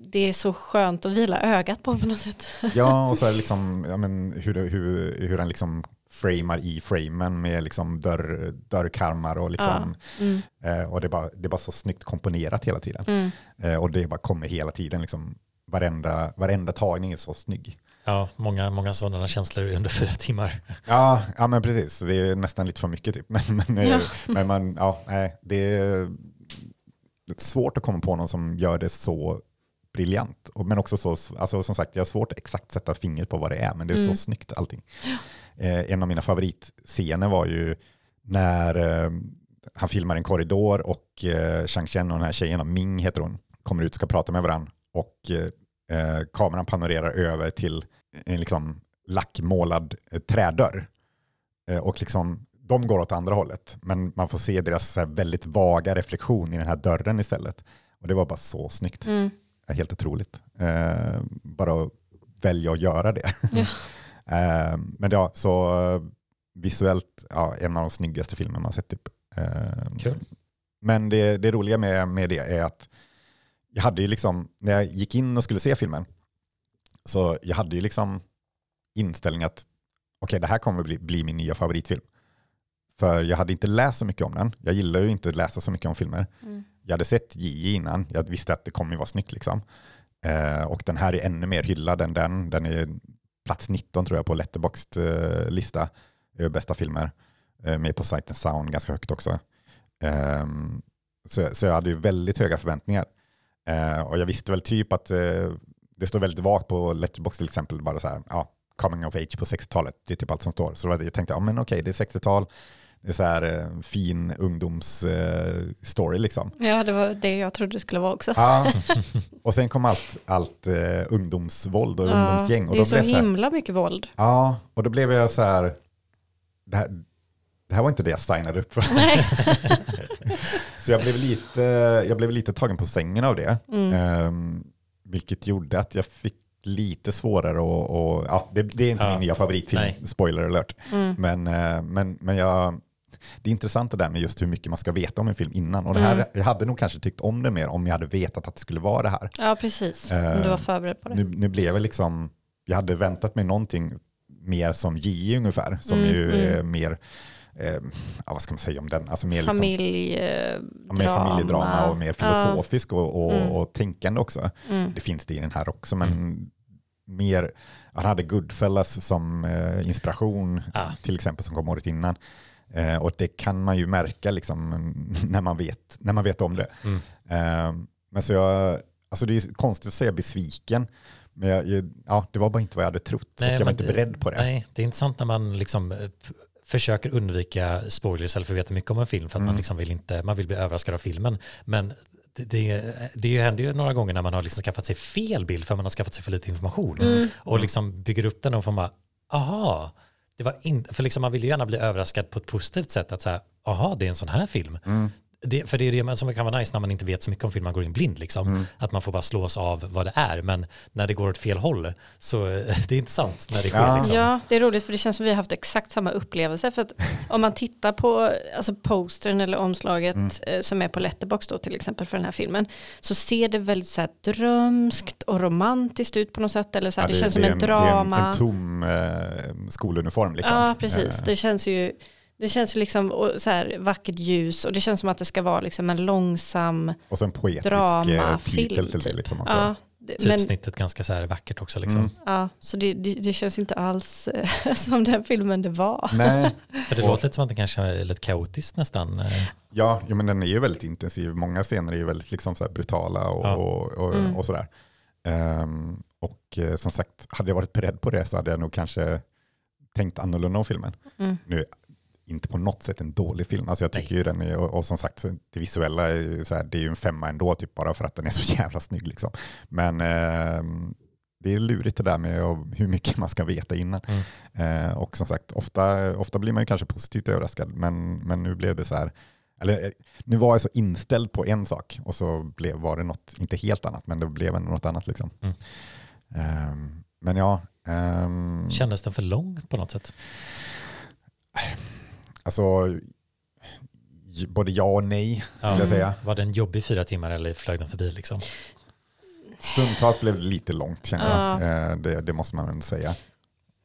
det är så skönt att vila ögat på på något sätt. *laughs* Ja, och så liksom, ja, men hur, hur, hur han liksom framar i framen med liksom dörr, dörrkarmar och liksom, ja. mm. eh, och det är, bara, det är bara så snyggt komponerat hela tiden. Mm. Eh, och det bara kommer hela tiden liksom varenda, varenda tagning är så snygg. Ja, många, många sådana känslor under fyra timmar. Ja, ja men precis. Det är nästan lite för mycket. Typ. *laughs* Men, men, ja. men man, ja, nej, det är svårt att komma på någon som gör det så briljant. Men också så, alltså som sagt, jag har svårt att exakt sätta fingret på vad det är, men det är mm. så snyggt allting. Eh, en av mina favoritscener var ju när eh, han filmar en korridor och eh, Chang Chen och den här tjejen, Ming heter hon, kommer ut och ska prata med varandra och eh, kameran panorerar över till en liksom lackmålad eh, trädörr. Eh, och liksom, de går åt andra hållet, men man får se deras här, väldigt vaga reflektion i den här dörren istället. Och det var bara så snyggt. Mm. Helt otroligt. Eh, bara att välja att göra det. *laughs* Ja. *laughs* eh, men ja, så eh, visuellt, ja, en av de snyggaste filmerna man sett. Typ. Cool. Men det, det roliga med, med det är att jag hade ju liksom, när jag gick in och skulle se filmen, så jag hade ju liksom inställning att okej, okay, det här kommer bli, bli min nya favoritfilm. För jag hade inte läst så mycket om den. Jag gillar ju inte att läsa så mycket om filmer. Mm. Jag hade sett J innan. Jag visste att det kommer vara snyggt. Liksom. Eh, och den här är ännu mer hyllad än den. Den är plats 19 tror jag på Letterboxd eh, lista över bästa filmer. Eh, med på and Sound ganska högt också. Eh, så, så jag hade ju väldigt höga förväntningar. Eh, och jag visste väl typ att eh, det står väldigt vagt på Letterbox till exempel, bara så här, ja, coming of age på 60-talet, det är typ allt som står. Så jag tänkte, ja men okej, det är 60-tal, det är så här eh, fin ungdomsstory eh, liksom. Ja, det var det jag trodde det skulle vara också. Ja. *laughs* Och sen kom allt, allt eh, ungdomsvåld och Ja, ungdomsgäng. Och det då är så så här, himla mycket våld. Ja, och då blev jag så här, det här, det här var inte det jag signade upp för. *laughs* Så jag blev lite, jag blev lite tagen på sängen av det. Mm. Ehm, vilket gjorde att jag fick lite svårare att, och, ja, det, det är inte Ja. min nya favoritfilm, Nej. spoiler alert. Mm. Men, eh, men, men jag, det är intressant det där med just hur mycket man ska veta om en film innan. Och det här, Mm. jag hade nog kanske tyckt om det mer om jag hade vetat att det skulle vara det här. Ja, precis. Om du var förberedd på det. Nu, nu blev jag liksom, jag hade väntat mig någonting mer som J ungefär, som Mm, ju mm. är mer, eh, ja, vad ska man säga om den? Alltså mer, liksom, ja, mer familjedrama och mer filosofisk och, och, Mm. och tänkande också. Mm. Det finns det i den här också, men mer, han hade Goodfellas som eh, inspiration, Ah. till exempel som kom året innan. Eh, och det kan man ju märka liksom, *laughs* när, man vet, när man vet om det. Mm. Eh, men så jag, alltså det är konstigt att säga besviken, men jag, ja, det var bara inte vad jag hade trott Nej, och jag var inte det- beredd på det. Nej, det är intressant när man liksom eh, försöker undvika spoilers eller för att veta mycket om en film för att Mm. man liksom vill inte, man vill bli överraskad av filmen. Men det, det, det händer ju några gånger när man har liksom skaffat sig fel bild för man har skaffat sig för lite information Mm. och liksom bygger upp den och får man, aha, det var inte, för liksom man vill ju gärna bli överraskad på ett positivt sätt att säga, aha, det är en sån här film. Mm. Det, för det är det som kan vara nice när man inte vet så mycket om film, man går in blind liksom. Mm. Att man får bara slås av vad det är. Men när det går åt fel håll så eh, *laughs* det är intressant när det sker. Ja. Liksom. Ja, det är roligt för det känns som vi har haft exakt samma upplevelse. För att *laughs* om man tittar på alltså postern eller omslaget Mm. eh, som är på Letterboxd då till exempel för den här filmen så ser det väldigt så här drömskt och romantiskt ut på något sätt. Eller så här, Ja, det, känns som är en det är drama. En, en tom eh, skoluniform liksom. Ja, precis. Eh, Det känns ju det känns ju liksom så här vackert ljus och det känns som att det ska vara liksom en långsam och så en poetisk eh, dramafilm. titel till det typ. liksom också. Ja, det, men, Typsnittet ganska så här vackert också. Liksom. Mm. ja, så det, det, det känns inte alls eh, *laughs* som den filmen det var. Nej, För det Och- låter lite som att det kanske är lite kaotiskt nästan. eh. Ja, men den är ju väldigt intensiv. Många scener är ju väldigt liksom så här brutala och, Ja. och, och, Mm. och sådär. Ehm, och som sagt, hade jag varit beredd på det så hade jag nog kanske tänkt annorlunda om filmen. Mm. Nu, inte på något sätt en dålig film. Alltså jag tycker ju den är, och, och som sagt, det visuella är ju, så här, det är ju en femma ändå, typ bara för att den är så *laughs* jävla snygg. Liksom. Men ehm, det är lurigt det där med hur mycket man ska veta innan. Mm. Eh, och som sagt, ofta, ofta blir man ju kanske positivt överraskad, men, men nu blev det så här, eller eh, nu var jag så inställd på en sak och så blev, var det något, inte helt annat, men det blev ändå något annat. Liksom. Mm. Ehm, men ja, ehm, Kändes den för lång på något sätt? Alltså både ja och nej skulle Ja. jag säga. Var den jobbig fyra timmar eller flög den förbi liksom? Stundtals blev det lite långt känner Ja. jag, eh, det, det måste man väl säga.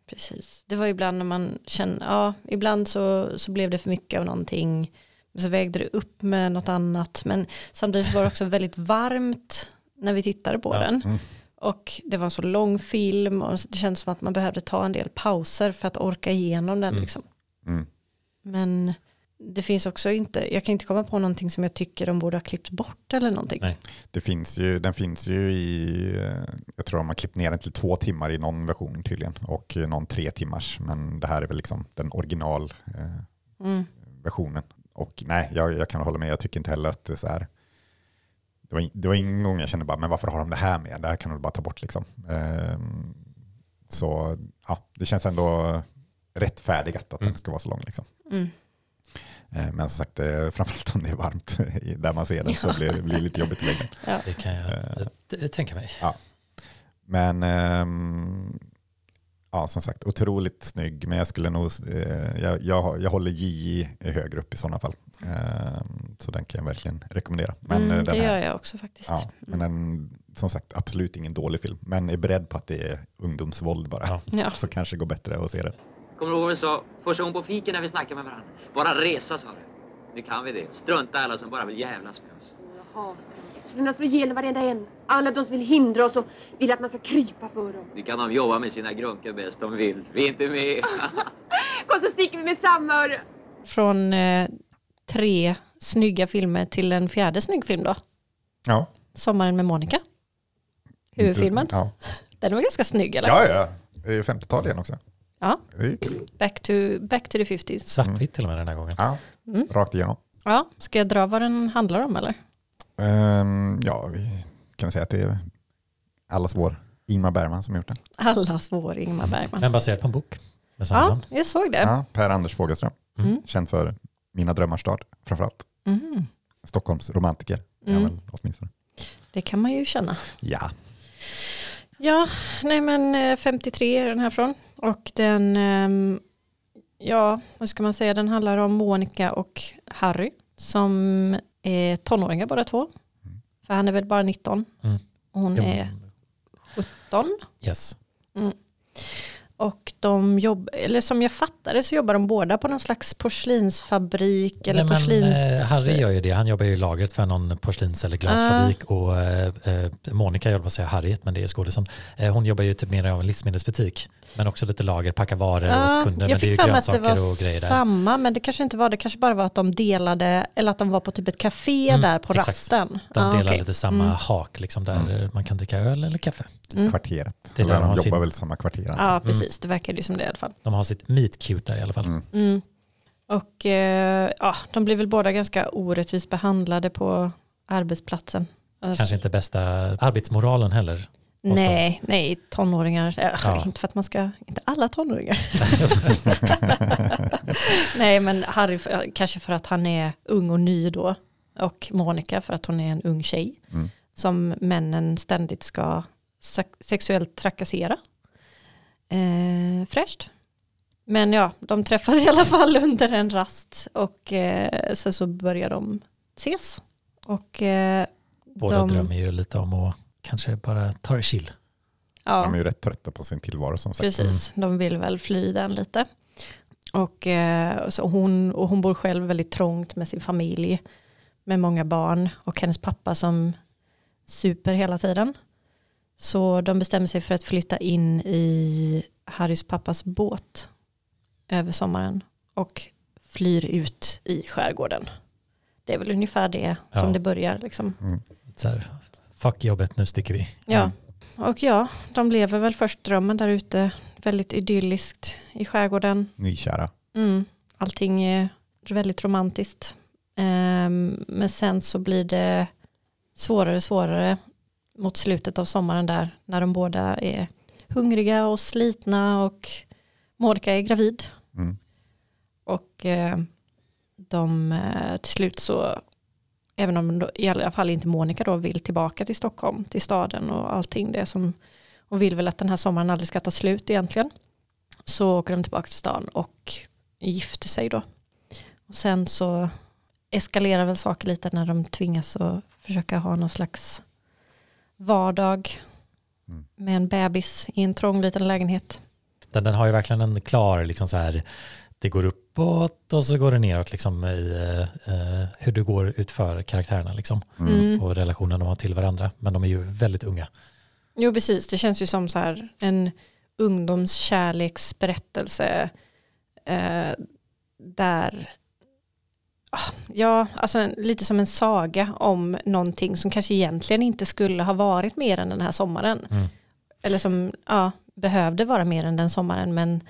Precis. Det var ibland när man känner, ja, ibland så, så blev det för mycket av någonting. Så vägde det upp med något annat. Men samtidigt var det också väldigt varmt när vi tittade på Ja. den. Mm. Och det var en så lång film och det kändes som att man behövde ta en del pauser för att orka igenom den. Mm. Liksom. Mm. Men det finns också inte, jag kan inte komma på någonting som jag tycker de borde ha klippt bort eller någonting. Nej. Det finns ju, den finns ju i, eh, jag tror de har klippt ner den till två timmar i någon version tydligen och eh, någon tre timmars. Men det här är väl liksom den originalversionen. Mm. Och nej, jag, jag kan hålla med, jag tycker inte heller att det är så här. Det var, det var ingen gång jag kände bara, men varför har de det här med? Det här kan de bara ta bort liksom. Ehm, så ja, det känns ändå rättfärdigat att Mm. den ska vara så lång. Liksom. Mm. Eh, Men som sagt, eh, framförallt om det är varmt *laughs* där man ser den så blir det blir lite jobbigt i längden. Ja. Det kan jag Eh. eh, tänka mig. Men ehm, ja, som sagt, otroligt snygg. Men jag skulle nog, eh, jag, jag, jag håller J högre upp i sådana fall. Ehm, så den kan jag verkligen rekommendera. Men, mm, den det här, gör jag också faktiskt. ja, men Mm. den, som sagt, absolut ingen dålig film. Men är beredd på att det är ungdomsvåld bara. Ja. Ja. Så kanske det går bättre att se det. Kommer du ihåg vad vi sa första gången på fiken när vi snackade med varandra? Bara resa sa du. Nu kan vi det. Strunta alla som bara vill jävlas med oss. Jag hatar dem. De slår ihjäl varenda en. Alla de som vill hindra oss och vill att man ska krypa för dem. Nu kan de jobba med sina grunkor bäst de vill. Vi är inte med. *laughs* Kom så sticker vi med samma. Från eh, tre snygga filmer till en fjärde snygg film då. Ja. Sommaren med Monica. Huvudfilmen. Ja, *laughs* Den var ganska snygg eller? ja, ja. Det är 50-tal igen också. Ja, Det är kul. back to, back to the 50s. Svartvitt till och med den här gången. Ja, Mm. rakt igenom. Ja, ska jag dra vad den handlar om eller? Ehm, ja, vi kan säga att det är allas vår Ingmar Bergman som har gjort den. Allas vår Ingmar Bergman. Men baserad på en bok med samma Ja, namn. jag såg det. Ja, per Anders Fogelström, Mm. känd för Mina drömmars stad framförallt. Mm. Stockholms romantiker, Mm. ja, men, åtminstone. Det kan man ju känna. Ja, Ja, nej men eh, 53 är den här från. Och den, ehm, ja, vad ska man säga, den handlar om Monica och Harry som är tonåringar båda två. För han är väl bara 19 Mm. och hon Jo, är 17. Yes. Och de jobb, eller som jag fattade så jobbar de båda på någon slags porslinsfabrik eller Nej, men, porslins... eh, Harry gör ju det. Han jobbar ju i lagret för någon porslins eller glasfabrik och eh, eh, Monica, jag vill säga Harriet, men det är skådisen. Eh, hon jobbar ju typ mer av en livsmedelsbutik, men också lite lager, packa varor Ja, åt kunder. jag Men det är ju fick för mig att det var och grejer där. samma, men det kanske inte var det. kanske bara var att de delade, eller att de var på typ ett café Mm, där på exakt. rasten. De Ja, delar okej. lite samma Mm. hak, liksom, där man kan dricka öl eller kaffe. Mm. kvarteret. Det är där de jobbar sin- väl i samma kvarter. Ja, precis. Det verkar ju som det i alla fall. De har sitt meet cute där i alla fall. Mm. Mm. Och eh, ja, de blir väl båda ganska orättvist behandlade på arbetsplatsen. Alltså, Kanske inte bästa arbetsmoralen heller. dem. nej, nej, tonåringar. Eh, Ja. Inte för att man ska, inte alla tonåringar. *laughs* *laughs* nej, men Harry kanske för att han är ung och ny då. Och Monica för att hon är en ung tjej. Mm. Som männen ständigt ska se- sexuellt trakassera. Eh, fräscht. Men ja, de träffas i alla fall under en rast och eh, sen så börjar de ses. Och eh, Båda de, drömmer ju lite om att kanske bara ta det chill. ja, De är ju rätt trötta på sin tillvaro som sagt. precis, de vill väl fly den lite. Och, eh, så hon, och hon bor själv väldigt trångt med sin familj. Med många barn och hennes pappa som super hela tiden. Så de bestämmer sig för att flytta in i Harrys pappas båt över sommaren och flyr ut i skärgården. Det är väl ungefär det som Ja. det börjar. Liksom. Så här, fuck jobbet, nu sticker vi. Ja. Och ja, de lever väl först drömmen där ute. Väldigt idylliskt i skärgården. Nykära. Mm. Allting är väldigt romantiskt. Ehm, men sen så blir det svårare och svårare mot slutet av sommaren där när de båda är hungriga och slitna och Monica är gravid. Mm. Och eh, de eh, till slut så, även om då, i alla fall inte Monica då vill tillbaka till Stockholm, till staden och allting det som hon vill väl att den här sommaren aldrig ska ta slut egentligen. Så åker de tillbaka till stan och gifter sig då. Och sen så eskalerar väl saker lite när de tvingas att försöka ha någon slags vardag Mm. med en bebis i en trång liten lägenhet. Den, den har ju verkligen en klar, liksom så här, det går uppåt och så går det neråt liksom i eh, eh, hur det går utför karaktärerna liksom, Mm. Mm. och relationen de har till varandra. Men de är ju väldigt unga. Jo precis, det känns ju som så här en ungdomskärleksberättelse eh, där Ja, alltså lite som en saga om någonting som kanske egentligen inte skulle ha varit mer än den här sommaren. Mm. Eller som ja, behövde vara mer än den sommaren men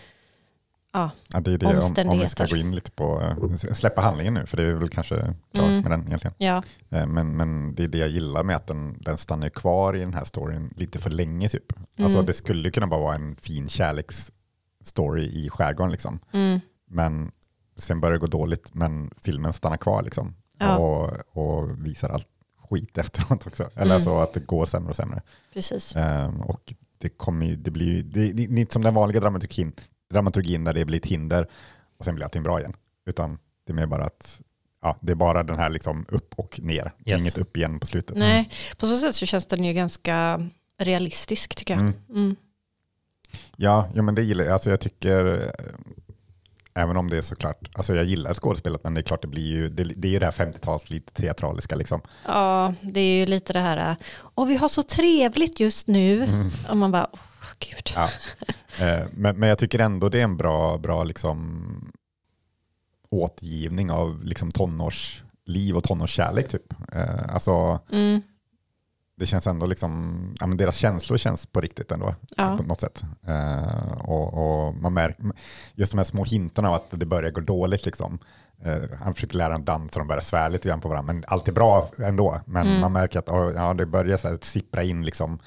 ja, Ja, det är det om, om vi ska gå in lite på, eh, släppa handlingen nu, för det är väl kanske klart Mm. med den egentligen. ja, Eh, Men, men det är det jag gillar med att den, den stannar kvar i den här storyn lite för länge typ. Alltså Mm. det skulle kunna bara vara en fin kärleksstory i skärgården liksom. mm, Men sen börjar det gå dåligt, men filmen stannar kvar liksom. Ja. Och, och visar allt skit *laughs* efteråt också. Eller Mm. alltså att det går sämre och sämre. precis. Ehm, och det kommer ju, det blir ju, det, det, det är inte som den vanliga dramaturgin, dramaturgin där det blir ett hinder och sen blir allting bra igen. Utan det är mer bara att, ja, det är bara den här liksom upp och ner. Yes. Inget upp igen på slutet. Nej, på så sätt så känns den ju ganska realistisk tycker jag. Mm. Mm. Ja, ja, men det gillar jag. Alltså jag tycker, även om det är såklart, alltså jag gillar skådespelet, men det är klart det blir ju, det, det är ju det här 50-tals lite teatraliska liksom. Ja, det är ju lite det här, och vi har så trevligt just nu. Mm. Och man bara, åh gud. Ja. Eh, men, men jag tycker ändå det är en bra, bra liksom, återgivning av liksom tonårsliv och tonårskärlek. Typ. Eh, alltså, Mm, det känns ändå liksom, ja, men deras känslor känns på riktigt ändå ja, på något sätt. Eh, och, och man märker, just de här små hintarna av att det börjar gå dåligt liksom. Eh, han försöker lära en dans och de börjar svära lite grann på varandra, men allt är bra ändå. Men Mm. man märker att oh, ja, det börjar så här sippra in liksom,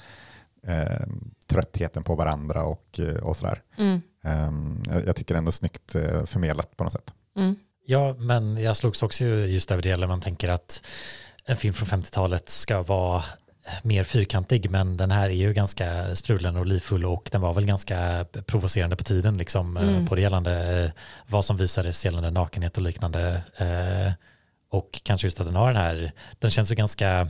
eh, tröttheten på varandra och, eh, och sådär. Mm. Um, jag, tycker ändå snyggt eh, förmedlat på något sätt. Mm. Ja, men jag slogs också just över det, eller man tänker att en film från 50-talet ska vara mer fyrkantig, men den här är ju ganska sprudlande och livfull och den var väl ganska provocerande på tiden, liksom, Mm. eh, både gällande eh, vad som visades gällande nakenhet och liknande. eh, Och kanske just att den har den här, den känns ju ganska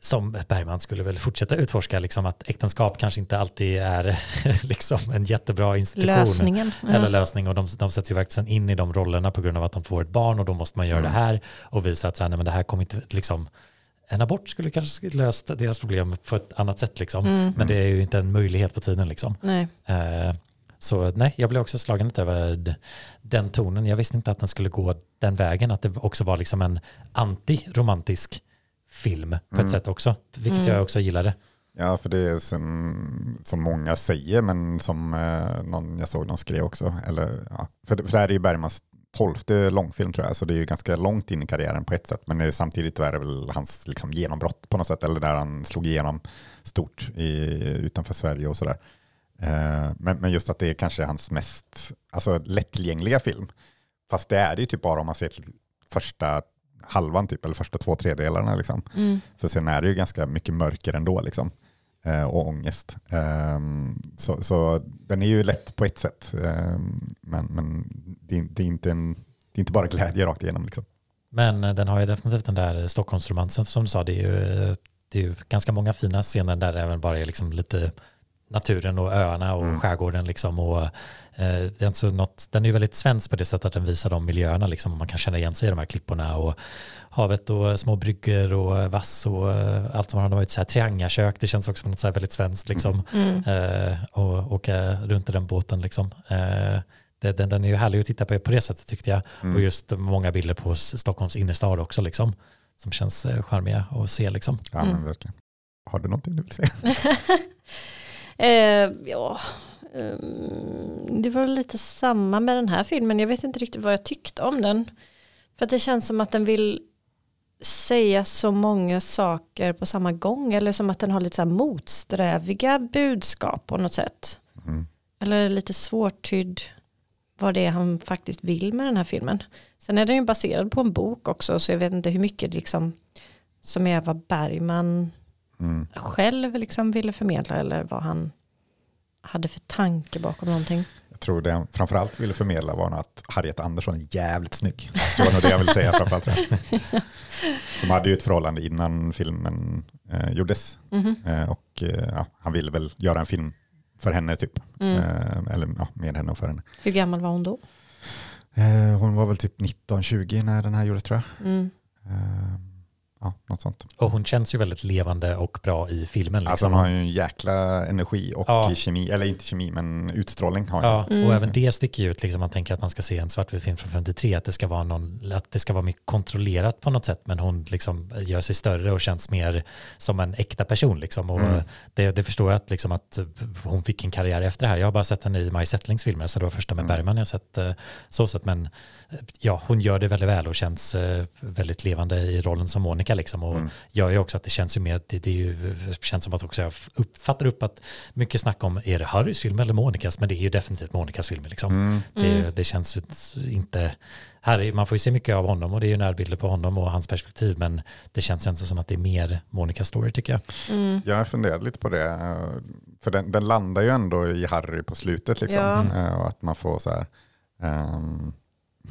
som Bergman skulle väl fortsätta utforska, liksom att äktenskap kanske inte alltid är *laughs* liksom en jättebra institution Lösningen. Eller lösning och de, de sätter ju verkligen in i de rollerna på grund av att de får ett barn och då måste man göra Mm. det här och visa att så här, nej, men det här kommer inte liksom en abort skulle kanske löst deras problem på ett annat sätt liksom. Mm. Men det är ju inte en möjlighet på tiden liksom. Nej. Eh, så nej, jag blev också slagen lite över den tonen. Jag visste inte att den skulle gå den vägen, att det också var liksom en anti-romantisk film på Mm. ett sätt också, vilket Mm. jag också gillade. Ja, för det är som, som många säger, men som eh, någon jag såg någon skrev också. Eller, ja, för, det, för det här är ju Bergmans tolfte långfilm tror jag, så det är ju ganska långt in i karriären på ett sätt. Men samtidigt är det väl hans liksom, genombrott på något sätt, eller där han slog igenom stort i, utanför Sverige och sådär. Eh, men, men just att det är kanske hans mest alltså, lättillgängliga film. Fast det är det ju typ bara om man ser till första halvan, typ, eller första två tredjedelarna. Liksom. Mm. För sen är det ju ganska mycket mörker ändå liksom. Eh, och ångest. Ehm, så, så den är ju lätt på ett sätt. Ehm, men men det, är, det, är inte en, det är inte bara glädje rakt igenom. Liksom. Men eh, den har ju definitivt den där eh, Stockholmsromansen som du sa, det är ju, eh, det är ju ganska många fina scener där det även bara är liksom lite naturen och öarna och Mm. skärgården liksom och eh, det är inte så något, den är ju väldigt svensk på det sättet att den visar de miljöerna liksom och man kan känna igen sig i de här klipporna och havet och små bryggor och vass och eh, allt som har varit så här triangakök, det känns också som något så här väldigt svenskt liksom Mm. eh, och åka runt i den båten liksom. Eh, det, den, den är ju härlig att titta på på det sättet tyckte jag. Mm. Och just många bilder på Stockholms innerstad också liksom. Som känns eh, charmiga att se liksom. Ja, Mm. men verkligen. Har du någonting du vill säga? *laughs* eh, ja, ehm, det var lite samma med den här filmen. Jag vet inte riktigt vad jag tyckte om den. För att det känns som att den vill säga så många saker på samma gång. Eller som att den har lite så motsträviga budskap på något sätt. Mm. Eller lite svårtydd vad det är han faktiskt vill med den här filmen. Sen är den ju baserad på en bok också så jag vet inte hur mycket liksom som vad Bergman Mm. själv liksom ville förmedla eller vad han hade för tanke bakom någonting. Jag tror det han framförallt ville förmedla var att Harriet Andersson är jävligt snygg. Det var nog det jag ville säga framförallt. *laughs* De hade ju ett förhållande innan filmen eh, gjordes. Mhm. Eh, och eh, ja, han ville väl göra en film för henne typ. Mm. Eh, eller ja, med henne och för henne. Hur gammal var hon då? Eh, hon var väl typ 19-20 när den här gjordes tror jag. Mm. Ja, något sånt. Och hon känns ju väldigt levande och bra i filmen. Alltså Liksom. hon har ju en jäkla energi och Ja. kemi, eller inte kemi men utstrålning har hon. Ja, Mm. och även det sticker ju ut, liksom man tänker att man ska se en svartvit film från 53, att det ska vara någon, att det ska vara mer kontrollerat på något sätt, men hon liksom gör sig större och känns mer som en äkta person liksom. Och Mm. det, det förstår jag att, liksom att hon fick en karriär efter det här. Jag har bara sett henne i Maj Settlings filmer, så det var första med Mm. Bergman jag sett eh, så sett, men ja, hon gör det väldigt väl och känns eh, väldigt levande i rollen som Monica liksom. Och Mm. gör ju också att det känns ju mer, det, det är ju, känns som att också jag uppfattar upp att mycket snack om, är det Harrys film eller Monicas? Men det är ju definitivt Monicas film liksom. Mm. Det, Mm. det känns inte, här, är- man får ju se mycket av honom och det är ju närbilder på honom och hans perspektiv, men det känns ändå som att det är mer Monicas story tycker jag. Mm. Jag funderade lite på det. eh, För den, den landar ju ändå i Harry på slutet. Liksom. Ja. Eh, Och att man får så här. ehm, m-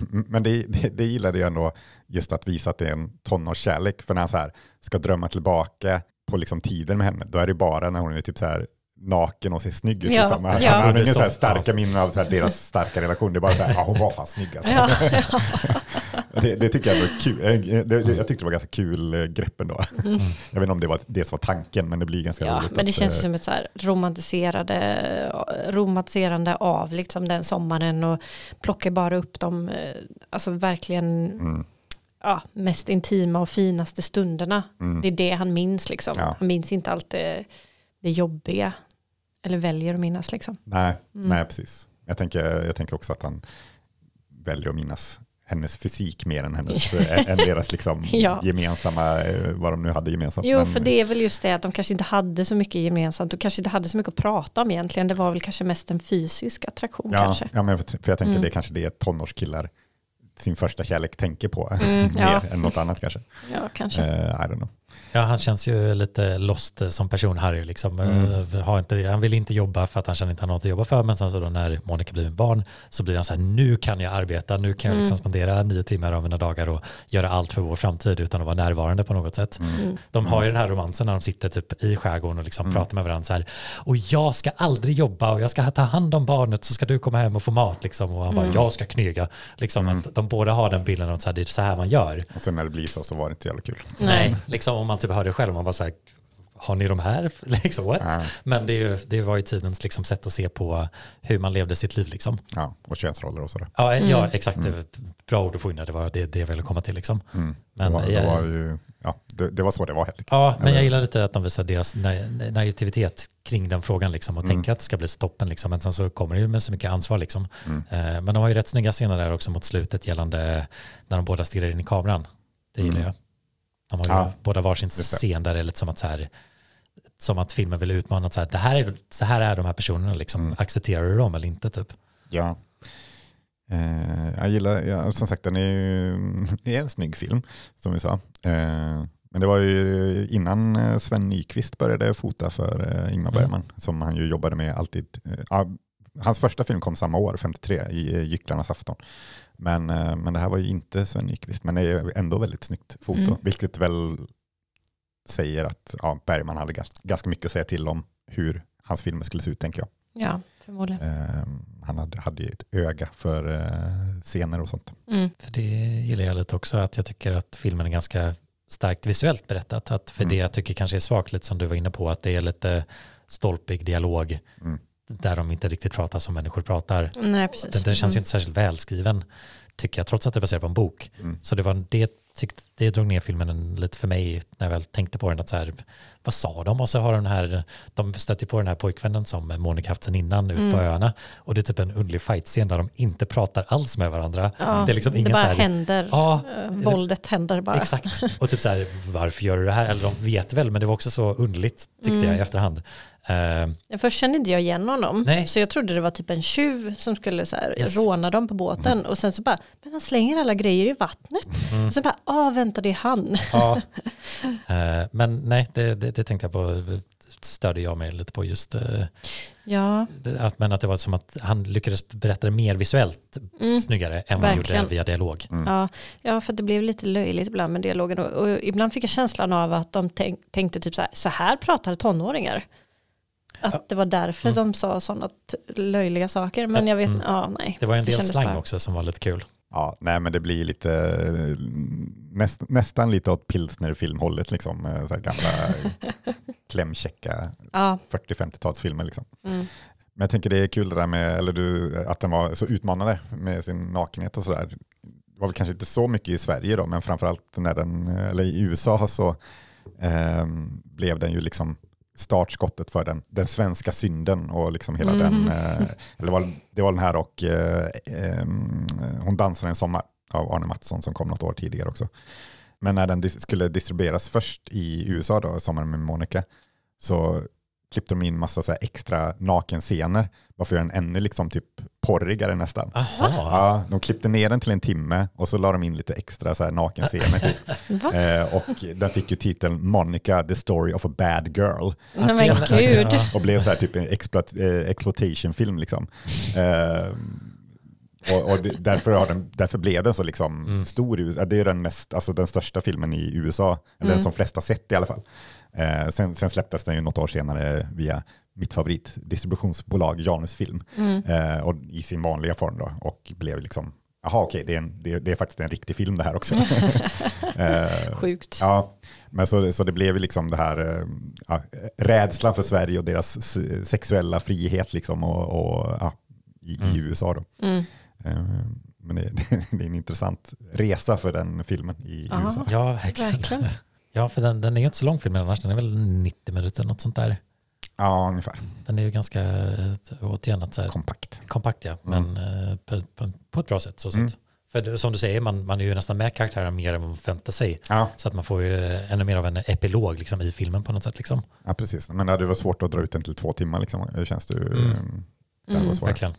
men det, det, det gillade jag ändå, just att visa att det är en tonårskärlek. För när han så här, ska drömma tillbaka på liksom tiden med henne, då är det bara när hon är typ så här naken och ser snygg ut. Ja, Liksom. Han, ja. han har Det är ingen så här så, starka minnen av så här deras starka relation. Det är bara så här, ja hon var fan snygg alltså. Ja, *laughs* *laughs* Det, det tycker jag är kul. Det, jag tyckte det var ganska kul eh, grepp ändå. Jag vet inte om det var det som var tanken, men det blir ganska ja, roligt. men det att, känns eh, som ett så romantiserade, romantiserande av liksom den sommaren och plockar bara upp de eh, alltså verkligen Mm, ja, mest intima och finaste stunderna. mm. Det är det han minns liksom. Ja. Han minns inte allt det, det jobbiga. Eller väljer att minnas liksom. Nej, Mm. nej, precis. Jag tänker, jag tänker också att han väljer att minnas hennes fysik mer än, hennes, än *laughs* än deras liksom Ja. gemensamma, eh, vad de nu hade gemensamt. Jo, Men- för det är väl just det att de kanske inte hade så mycket gemensamt och kanske inte hade så mycket att prata om egentligen. Det var väl kanske mest en fysisk attraktion ja, kanske. ja, men för, för jag tänker Mm. det är kanske det tonårskillar sin första kärlek tänker på Mm, *laughs* mer ja. än något annat kanske. Ja, kanske. Eh, I don't know. Ja, han känns ju lite lost som person Harry. Liksom. Mm. Eh, Har inte, han vill inte jobba för att han känner inte han har något att jobba för. Men sen så då när Monica blir med barn så blir han så här, nu kan jag arbeta, nu kan jag Mm. liksom spendera nio timmar av mina dagar och göra allt för vår framtid utan att vara närvarande på något sätt. Mm. De har ju den här romansen när de sitter typ i skärgården och liksom pratar med varandra så här, och jag ska aldrig jobba och jag ska ta hand om barnet så ska du komma hem och få mat liksom. Och han bara, jag ska knega. Liksom att de båda har den bilden av att det är så här man gör. Och sen när det blir så så var det inte jävla kul. Nej, liksom om man typ hör det själv, man bara så här, har ni de här? *laughs* Liksom, what? Ja. Men det, är ju, det var ju tidens liksom, sätt att se på hur man levde sitt liv. Liksom. Ja, och könsroller och sådär. Ja, ja, exakt. Det var ett bra ord att få in. Det var det, det jag ville komma till. Liksom. Mm. Men, det, var, det, jag- var ju, ja, det, det var så det var helt enkelt. Ja, men jag gillar lite att de visar deras na- naivitet kring den frågan liksom, och Mm. tänker att det ska bli stoppen. Liksom. Men sen så kommer det ju med så mycket ansvar. Liksom. Mm. Eh, men de har ju rätt snygga scener där också mot slutet gällande när de båda stirrar in i kameran. Det gillar Mm. jag. De har ju Ja, båda varsin scen där det är lite som att, så här, som att filmen vill utmana att så här, det här är, så här är de här personerna. Liksom. Mm. Accepterar du dem eller inte? Typ. Ja. Eh, jag gillar, ja, som sagt den är ju *laughs* det är en snygg film som vi sa. Eh, men det var ju innan eh, Sven Nykvist började fota för Ingmar Mm. Bergman som han ju jobbade med alltid. Eh, hans första film kom samma år, 53, i Gycklarnas afton. Men, eh, men det här var ju inte Sven Nykvist, men det är ändå väldigt snyggt foto, Mm. vilket väl säger att ja, Bergman hade ganska, ganska mycket att säga till om hur hans filmer skulle se ut, tänker jag. Ja, förmodligen. Eh, han hade, hade ju ett öga för eh, scener och sånt. Mm. För det gillar jag lite också, att jag tycker att filmen är ganska starkt visuellt berättat. Att för Mm. det jag tycker kanske är svagt, lite som du var inne på, att det är lite stolpig dialog Mm. Där de inte riktigt pratar som människor pratar. Nej, precis. Den, den känns ju Mm. inte särskilt välskriven, tycker jag, trots att det är baserat på en bok. Mm. Så det, var, det, tyckte, det drog ner filmen en, lite för mig när jag väl tänkte på den. Att så här, vad sa de? Och så har den här, de stöter på den här pojkvännen som Monica haft sen innan ut på Mm. öarna. Och det är typ en underlig fight-scen där de inte pratar alls med varandra. Ja, det är liksom det inget bara så här, händer. Ja, Eh, Våldet händer bara. Exakt. Och typ så här, varför gör du det här? Eller de vet väl, men det var också så underligt tyckte Mm. jag i efterhand. Eh, Ja, Först kände inte jag igen honom. Nej. Så jag trodde det var typ en tjuv som skulle så här Yes. råna dem på båten. Och sen så bara, men han slänger alla grejer i vattnet. Mm. Och sen bara, ah vänta det är han. ja. *laughs* Eh, men nej, det, det, det tänkte jag på, stödde jag mig lite på just eh, Ja, att, men att det var som att han lyckades berätta det mer visuellt mm. snyggare än vad han gjorde via dialog. Mm. ja, ja, för det blev lite löjligt ibland med dialogen. Och, och ibland fick jag känslan av att de tänk, tänkte typ så här, så här pratar tonåringar. Att det var därför Mm. de sa sådana löjliga saker. Men jag vet, Mm. ja nej. Det var en del slang bara- också som var lite kul. Ja, nej men det blir lite eh, näst, nästan lite åt pilsner-filmhållet liksom. eh, Så här gamla *laughs* klämkäcka Ja, 40-50-talsfilmer liksom. mm. Men jag tänker det är kul det där med, eller du, att den var så utmanande med sin nakenhet och sådär. Det var väl kanske inte så mycket i Sverige då, men framförallt när den, eller i USA så ehm, blev den ju liksom startskottet för den, den svenska synden och liksom hela Mm. den, eh, eller var, det var den här och eh, Hon dansar en sommar av Arne Mattsson som kom något år tidigare också. Men när den dis- skulle distribueras först i USA då, Sommaren med Monica, så klippte de in massa så extra nakenscener bara för att göra den ännu liksom typ porrigare nästan. Aha. Ja, de klippte ner den till en timme och så la de in lite extra så här nakenscener. Typ. Eh, och den fick ju titeln Monica, the story of a bad girl. Nej men gud. Och blev så här typ en exploat, eh, exploitation-film liksom. Eh, och, och därför, har den, därför blev den så liksom Mm. stor. Det är den, mest, alltså den största filmen i USA, eller Mm. den som flesta sett i alla fall. Eh, sen, sen släpptes den ju något år senare via mitt favoritdistributionsbolag Janus Film Mm. eh, och i sin vanliga form då och blev liksom, jaha okej, det, är en- det, det är faktiskt en riktig film det här också. *laughs* eh, Sjukt. Ja, men så, så det blev ju liksom det här eh, ja, rädslan för Sverige och deras sexuella frihet liksom och, och ja, i, Mm. i USA då. Mm. Eh, Men det, *laughs* det är en intressant resa för den filmen i Ja. USA. Ja, verkligen. Verkligen. Ja, för den, den är ju inte så lång filmen annars. Den är väl 90 minuter, något sånt där. Ja, ungefär. Den är ju ganska, eh, återigen, att så här, Kompakt. kompakt ja, Mm. men eh, på, på, på ett bra sätt. Så Mm. sätt. För det- som du säger, man, man är ju nästan med karaktärerna mer än man förväntar sig. Ja, Så att man får ju ännu mer av en epilog liksom, i filmen på något sätt. Liksom. ja, precis. Men det varit svårt att dra ut den till två timmar. Liksom. Det känns det ju... Mm. Mm. Det Mm. varit svårt. Verkligen.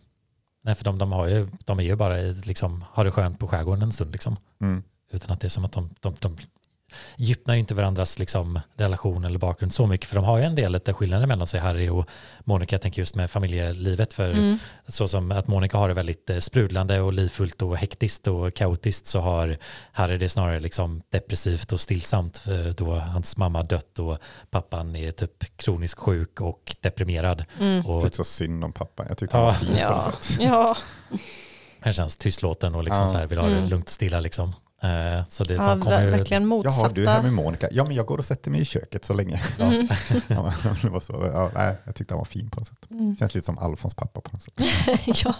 Nej, för de, de, har ju, de är ju bara liksom, har det skönt på skärgården en stund. Liksom. Mm. Utan att det är som att de, de, de djupnar ju inte varandras liksom, relation eller bakgrund så mycket. För de har ju en del lite skillnader mellan sig, Harry och Monica. Jag tänker just med familjelivet. För Mm. så som att Monica har det väldigt eh, sprudlande och livfullt och hektiskt och kaotiskt så har Harry det snarare liksom depressivt och stillsamt eh, då hans mamma dött och pappan är typ kroniskt sjuk och deprimerad. Mm. Och Jag tyckte så synd om pappa. Jag tyckte han var Ja. fin på Ja. något sätt. Ja, han känns tystlåten och liksom Ja. så här vill ha det Mm. lugnt och stilla liksom. Eh, Så det, ja kommer ju, verkligen Jaha, motsatta. du är här med Monica. Ja, men jag går och sätter mig i köket så länge. Mm. *laughs* Ja, det var så, ja, nej, jag tyckte han var fin på något sätt. Mm. Känns lite som Alfons pappa på något sätt. *laughs* ja,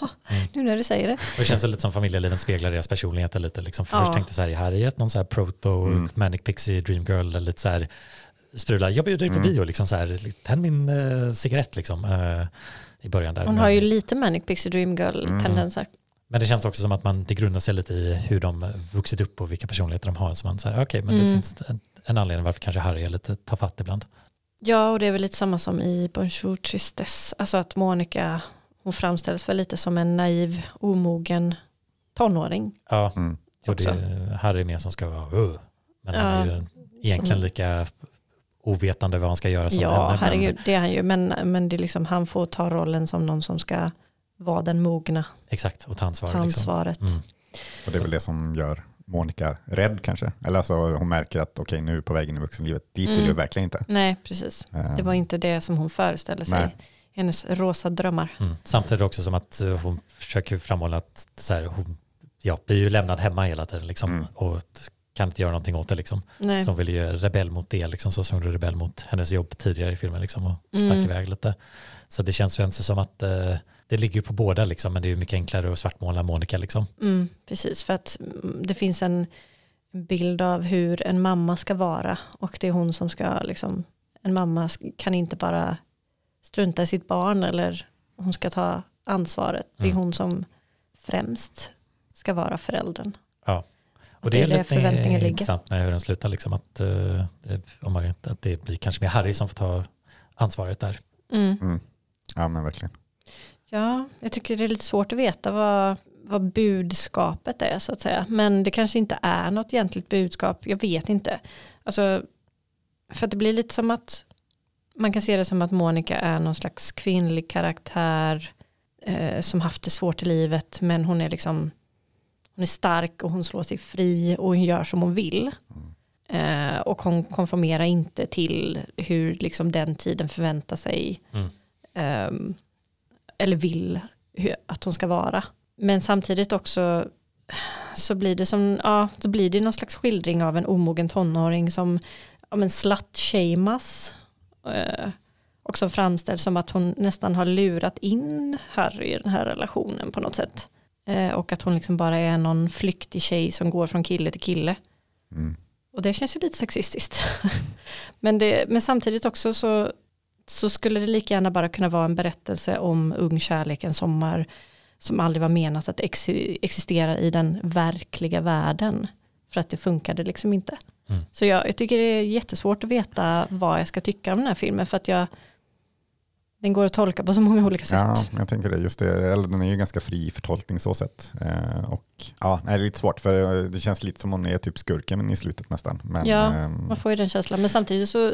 nu när du säger det. Och det känns lite som familjelivet speglar deras personligheter lite. Liksom. För Ja. Först tänkte jag så här, är Harriet någon så här proto, Mm. manic pixie, dream girl, eller lite så här strula. Jag bjuder dig på Mm. bio, liksom så här, tänd min uh, cigarett liksom. eh, I början där. Hon har ju lite Manic Pixie Dream Girl-tendenser. Men det känns också som att man, det grundar sig lite i hur de vuxit upp och vilka personligheter de har. Så man säger, okej, men det Mm. finns en, en anledning varför kanske Harry är lite tafatt ibland. Ja, och det är väl lite samma som i Bonjour Tristesse. Alltså att Monica, hon framställs väl lite som en naiv, omogen tonåring. Ja, Mm. jo, det är Harry mer som ska vara, uh, men han är Ja, ju egentligen som- lika ovetande vad han ska göra som ja, henne. herregud, det är han ju. Men, men det är liksom, han får ta rollen som någon som ska vara den mogna, exakt, och ta ansvar. ta Liksom. ansvaret. Mm. Och det är väl det som gör Monica rädd kanske. Eller alltså hon märker att okej nu är vi på väg in i vuxenlivet. Dit vill Mm. du verkligen inte. Nej, precis. Eh, Det var inte det som hon föreställde sig. Nej. Hennes rosa drömmar. Mm. Samtidigt också som att eh, hon försöker framhålla att så här, hon ja, blir ju lämnad hemma hela tiden liksom, Mm. och kan inte göra någonting åt det. Liksom. Nej. Så hon vill ju rebell mot det, liksom, så som hon är rebell mot hennes jobb tidigare i filmen liksom, och stack Mm. iväg lite. Så det känns ju inte som att eh, det ligger ju på båda, liksom, men det är ju mycket enklare att svartmåla Monica. Liksom. Mm, precis, för att mm, det finns en bild av hur en mamma ska vara och det är hon som ska, liksom, en mamma kan inte bara strunta i sitt barn eller hon ska ta ansvaret. Det är Mm. hon som främst ska vara föräldern. Ja. Och det är där förväntningen ligger. intressant med hur den slutar, liksom, att, det, om man, att det blir kanske mer Harry som får ta ansvaret där. Mm. Mm. Ja men verkligen. Ja, jag tycker det är lite svårt att veta vad, vad budskapet är så att säga. Men det kanske inte är något egentligt budskap, jag vet inte. Alltså, för att det blir lite som att man kan se det som att Monica är någon slags kvinnlig karaktär eh, som haft det svårt i livet men hon är liksom hon är stark och hon slår sig fri och hon gör som hon vill. Eh, och hon konformerar inte till hur liksom den tiden förväntar sig Mm. ehm, eller vill att hon ska vara. Men samtidigt också så blir det som, ja, då blir det någon slags skildring av en omogen tonåring som ja, men slut-shamas. Eh, och som framställs som att hon nästan har lurat in Harry i den här relationen på något sätt. Eh, och att hon liksom bara är någon flyktig tjej som går från kille till kille. Mm. Och det känns ju lite sexistiskt. *laughs* men, det, men samtidigt också så, så skulle det lika gärna bara kunna vara en berättelse om ung kärlek en sommar som aldrig var menat att ex existera i den verkliga världen. För att det funkade liksom inte. Mm. Så jag, jag tycker det är jättesvårt att veta vad jag ska tycka om den här filmen. För att jag, den går att tolka på så många olika sätt. Ja, jag tänker det. Just det. Eller den är ju ganska fri i förtolkning så sätt. Eh, och ja, det är lite svårt för det känns lite som hon är typ skurken i slutet nästan. Men, Ja, ehm, Man får ju den känslan. Men samtidigt så...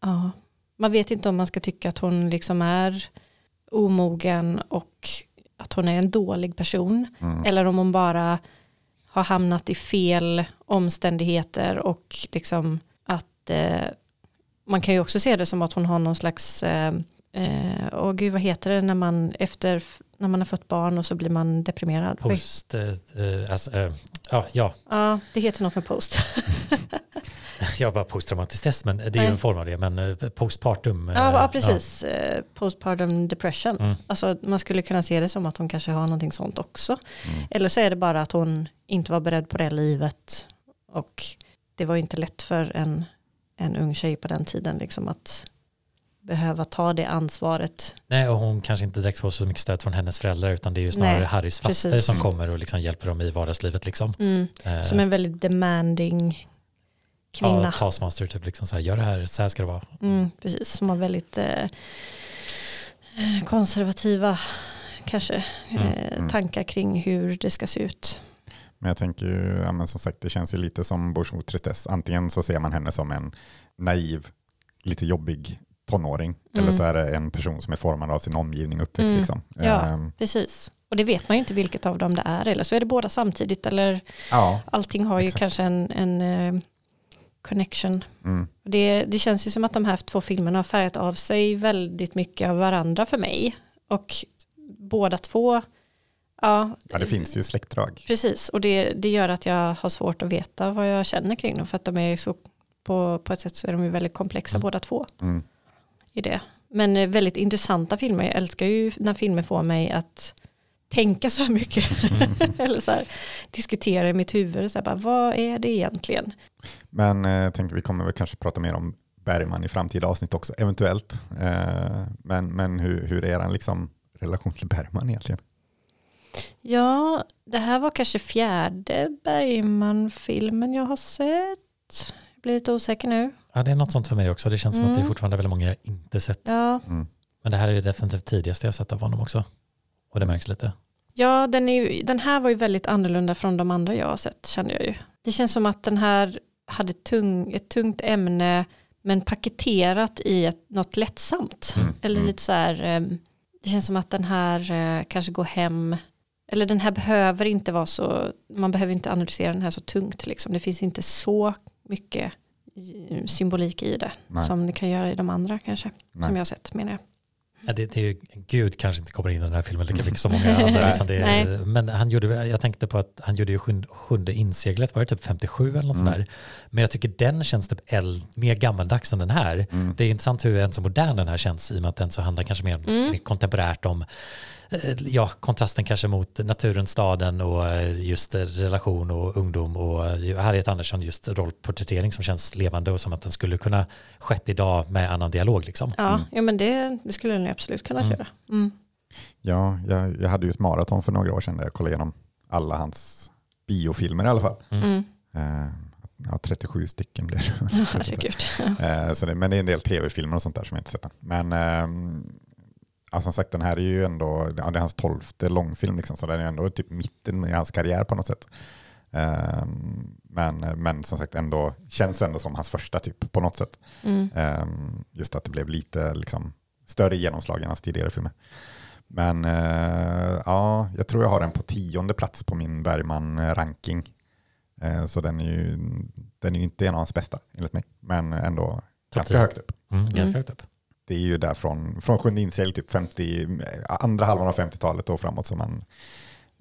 Ja, man vet inte om man ska tycka att hon liksom är omogen och att hon är en dålig person. mm, Eller om hon bara har hamnat i fel omständigheter och liksom att eh, man kan ju också se det som att hon har någon slags eh, eh, åh gud vad heter det när man efter när man har fått barn och så blir man deprimerad. Post, eh, eh, alltså, eh, ja, ja, Ja, det heter något med post. *laughs* jag bara posttraumatisk stress, men det är ju Nej. en form av det, men eh, postpartum. eh, Ja, ja precis. Eh, Postpartum depression. Mm. Alltså, man skulle kunna se det som att hon kanske har någonting sånt också. Mm. Eller så är det bara att hon inte var beredd på det livet. Och det var inte lätt för en en ung tjej på den tiden. Liksom att behöva ta det ansvaret. Nej, och hon kanske inte direkt får så mycket stöd från hennes föräldrar utan det är ju snarare Nej, Harrys faster precis. som kommer och liksom hjälper dem i vardagslivet. Liksom. Eh, Som en väldigt demanding kvinna. Ja, taskmaster, typ liksom så här, gör det här, så här ska det vara. Mm, precis, som har väldigt eh, konservativa kanske Mm, eh, tankar kring hur det ska se ut. Men jag tänker ju, ja, men som sagt, det känns ju lite som Bonjour Tristesse. Antingen så ser man henne som en naiv, lite jobbig tonåring, Mm. eller så är det en person som är formad av sin omgivning uppväxt. Mm. Liksom. Ja. Ehm, Precis. Och det vet man ju inte vilket av dem det är. Eller så är det båda samtidigt. Eller ja. allting har ju Exakt. kanske en, en eh, connection. Mm. Det, det känns ju som att de här två filmerna har färgat av sig väldigt mycket av varandra för mig. Och båda två, ja, ja, det finns ju släktdrag. precis. Och det, det gör att jag har svårt att veta vad jag känner kring dem. För att de är så, på, på ett sätt så är de ju väldigt komplexa Mm. båda två Mm. I det. Men eh, väldigt intressanta filmer. Jag älskar ju när filmer får mig att tänka så här mycket. *laughs* Eller så här, diskutera i mitt huvud. Så här, bara, vad är det egentligen? Men eh, jag tänker vi kommer väl kanske prata mer om Bergman i framtida avsnitt också, eventuellt. Eh, men men hur, hur är er liksom, relation till Bergman egentligen? Ja, det här var kanske fjärde Bergman-filmen jag har sett. Blir lite osäker nu. Ja, det är något sånt för mig också. Det känns som att det är Mm. fortfarande väldigt många jag inte sett. Ja, Mm. Men det här är ju definitivt tidigaste jag sett av honom också. Och det märks lite. ja den, är ju, den här var ju väldigt annorlunda från de andra jag har sett kände jag ju. Det känns som att den här hade tung, ett tungt ämne men paketerat i ett, något lättsamt. Mm. Eller Mm. lite så här, eh, det känns som att den här eh, kanske går hem, eller den här behöver inte vara så, man behöver inte analysera den här så tungt liksom. Det finns inte så mycket symbolik i det Nej. som det kan göra i de andra kanske. Nej. Som jag har sett menar jag. Ja, det, det är ju, Gud kanske inte kommer in i den här filmen lika mycket som många *laughs* andra. liksom det, men han gjorde, jag tänkte på att han gjorde ju sjunde, sjunde inseglet, var det typ 57 eller något Mm. sådär. Men jag tycker den känns typ äldre, mer gammaldags än den här. Mm. Det är intressant hur en så modern den här känns i och med att den så handlar kanske mer, Mm. mer kontemporärt om ja, kontrasten kanske mot naturen, staden och eh, just eh, relation och ungdom och eh, Harriet Andersson just rollporträttering som känns levande och som att den skulle kunna skett idag med annan dialog liksom. Ja, ja men det, det skulle den absolut kunna Mm. göra. Mm. Ja, jag, jag hade ju ett maraton för några år sedan där jag kollade igenom alla hans biofilmer i alla fall. Mm. Eh, ja, 37 stycken blir det. *laughs* Ja, herregud. Eh, så det, men det är en del tv-filmer och sånt där som jag inte sett än. Men ehm, ja, som sagt, den här är ju ändå, ja, det är hans tolfte långfilm, liksom, så den är ändå typ mitten i hans karriär på något sätt. Ehm, men, men som sagt, ändå, känns ändå som hans första typ på något sätt. Mm. Ehm, just att det blev lite liksom, större genomslag än hans tidigare filmer. Men eh, ja, jag tror jag har den på tionde plats på min Bergman-ranking. Eh, så den är, ju, den är ju inte en av hans bästa enligt mig, men ändå ganska högt upp. Mm, ganska Mm. högt upp. Det är ju där från, från sjunde insegel, typ 50, andra halvan av 50-talet och framåt som man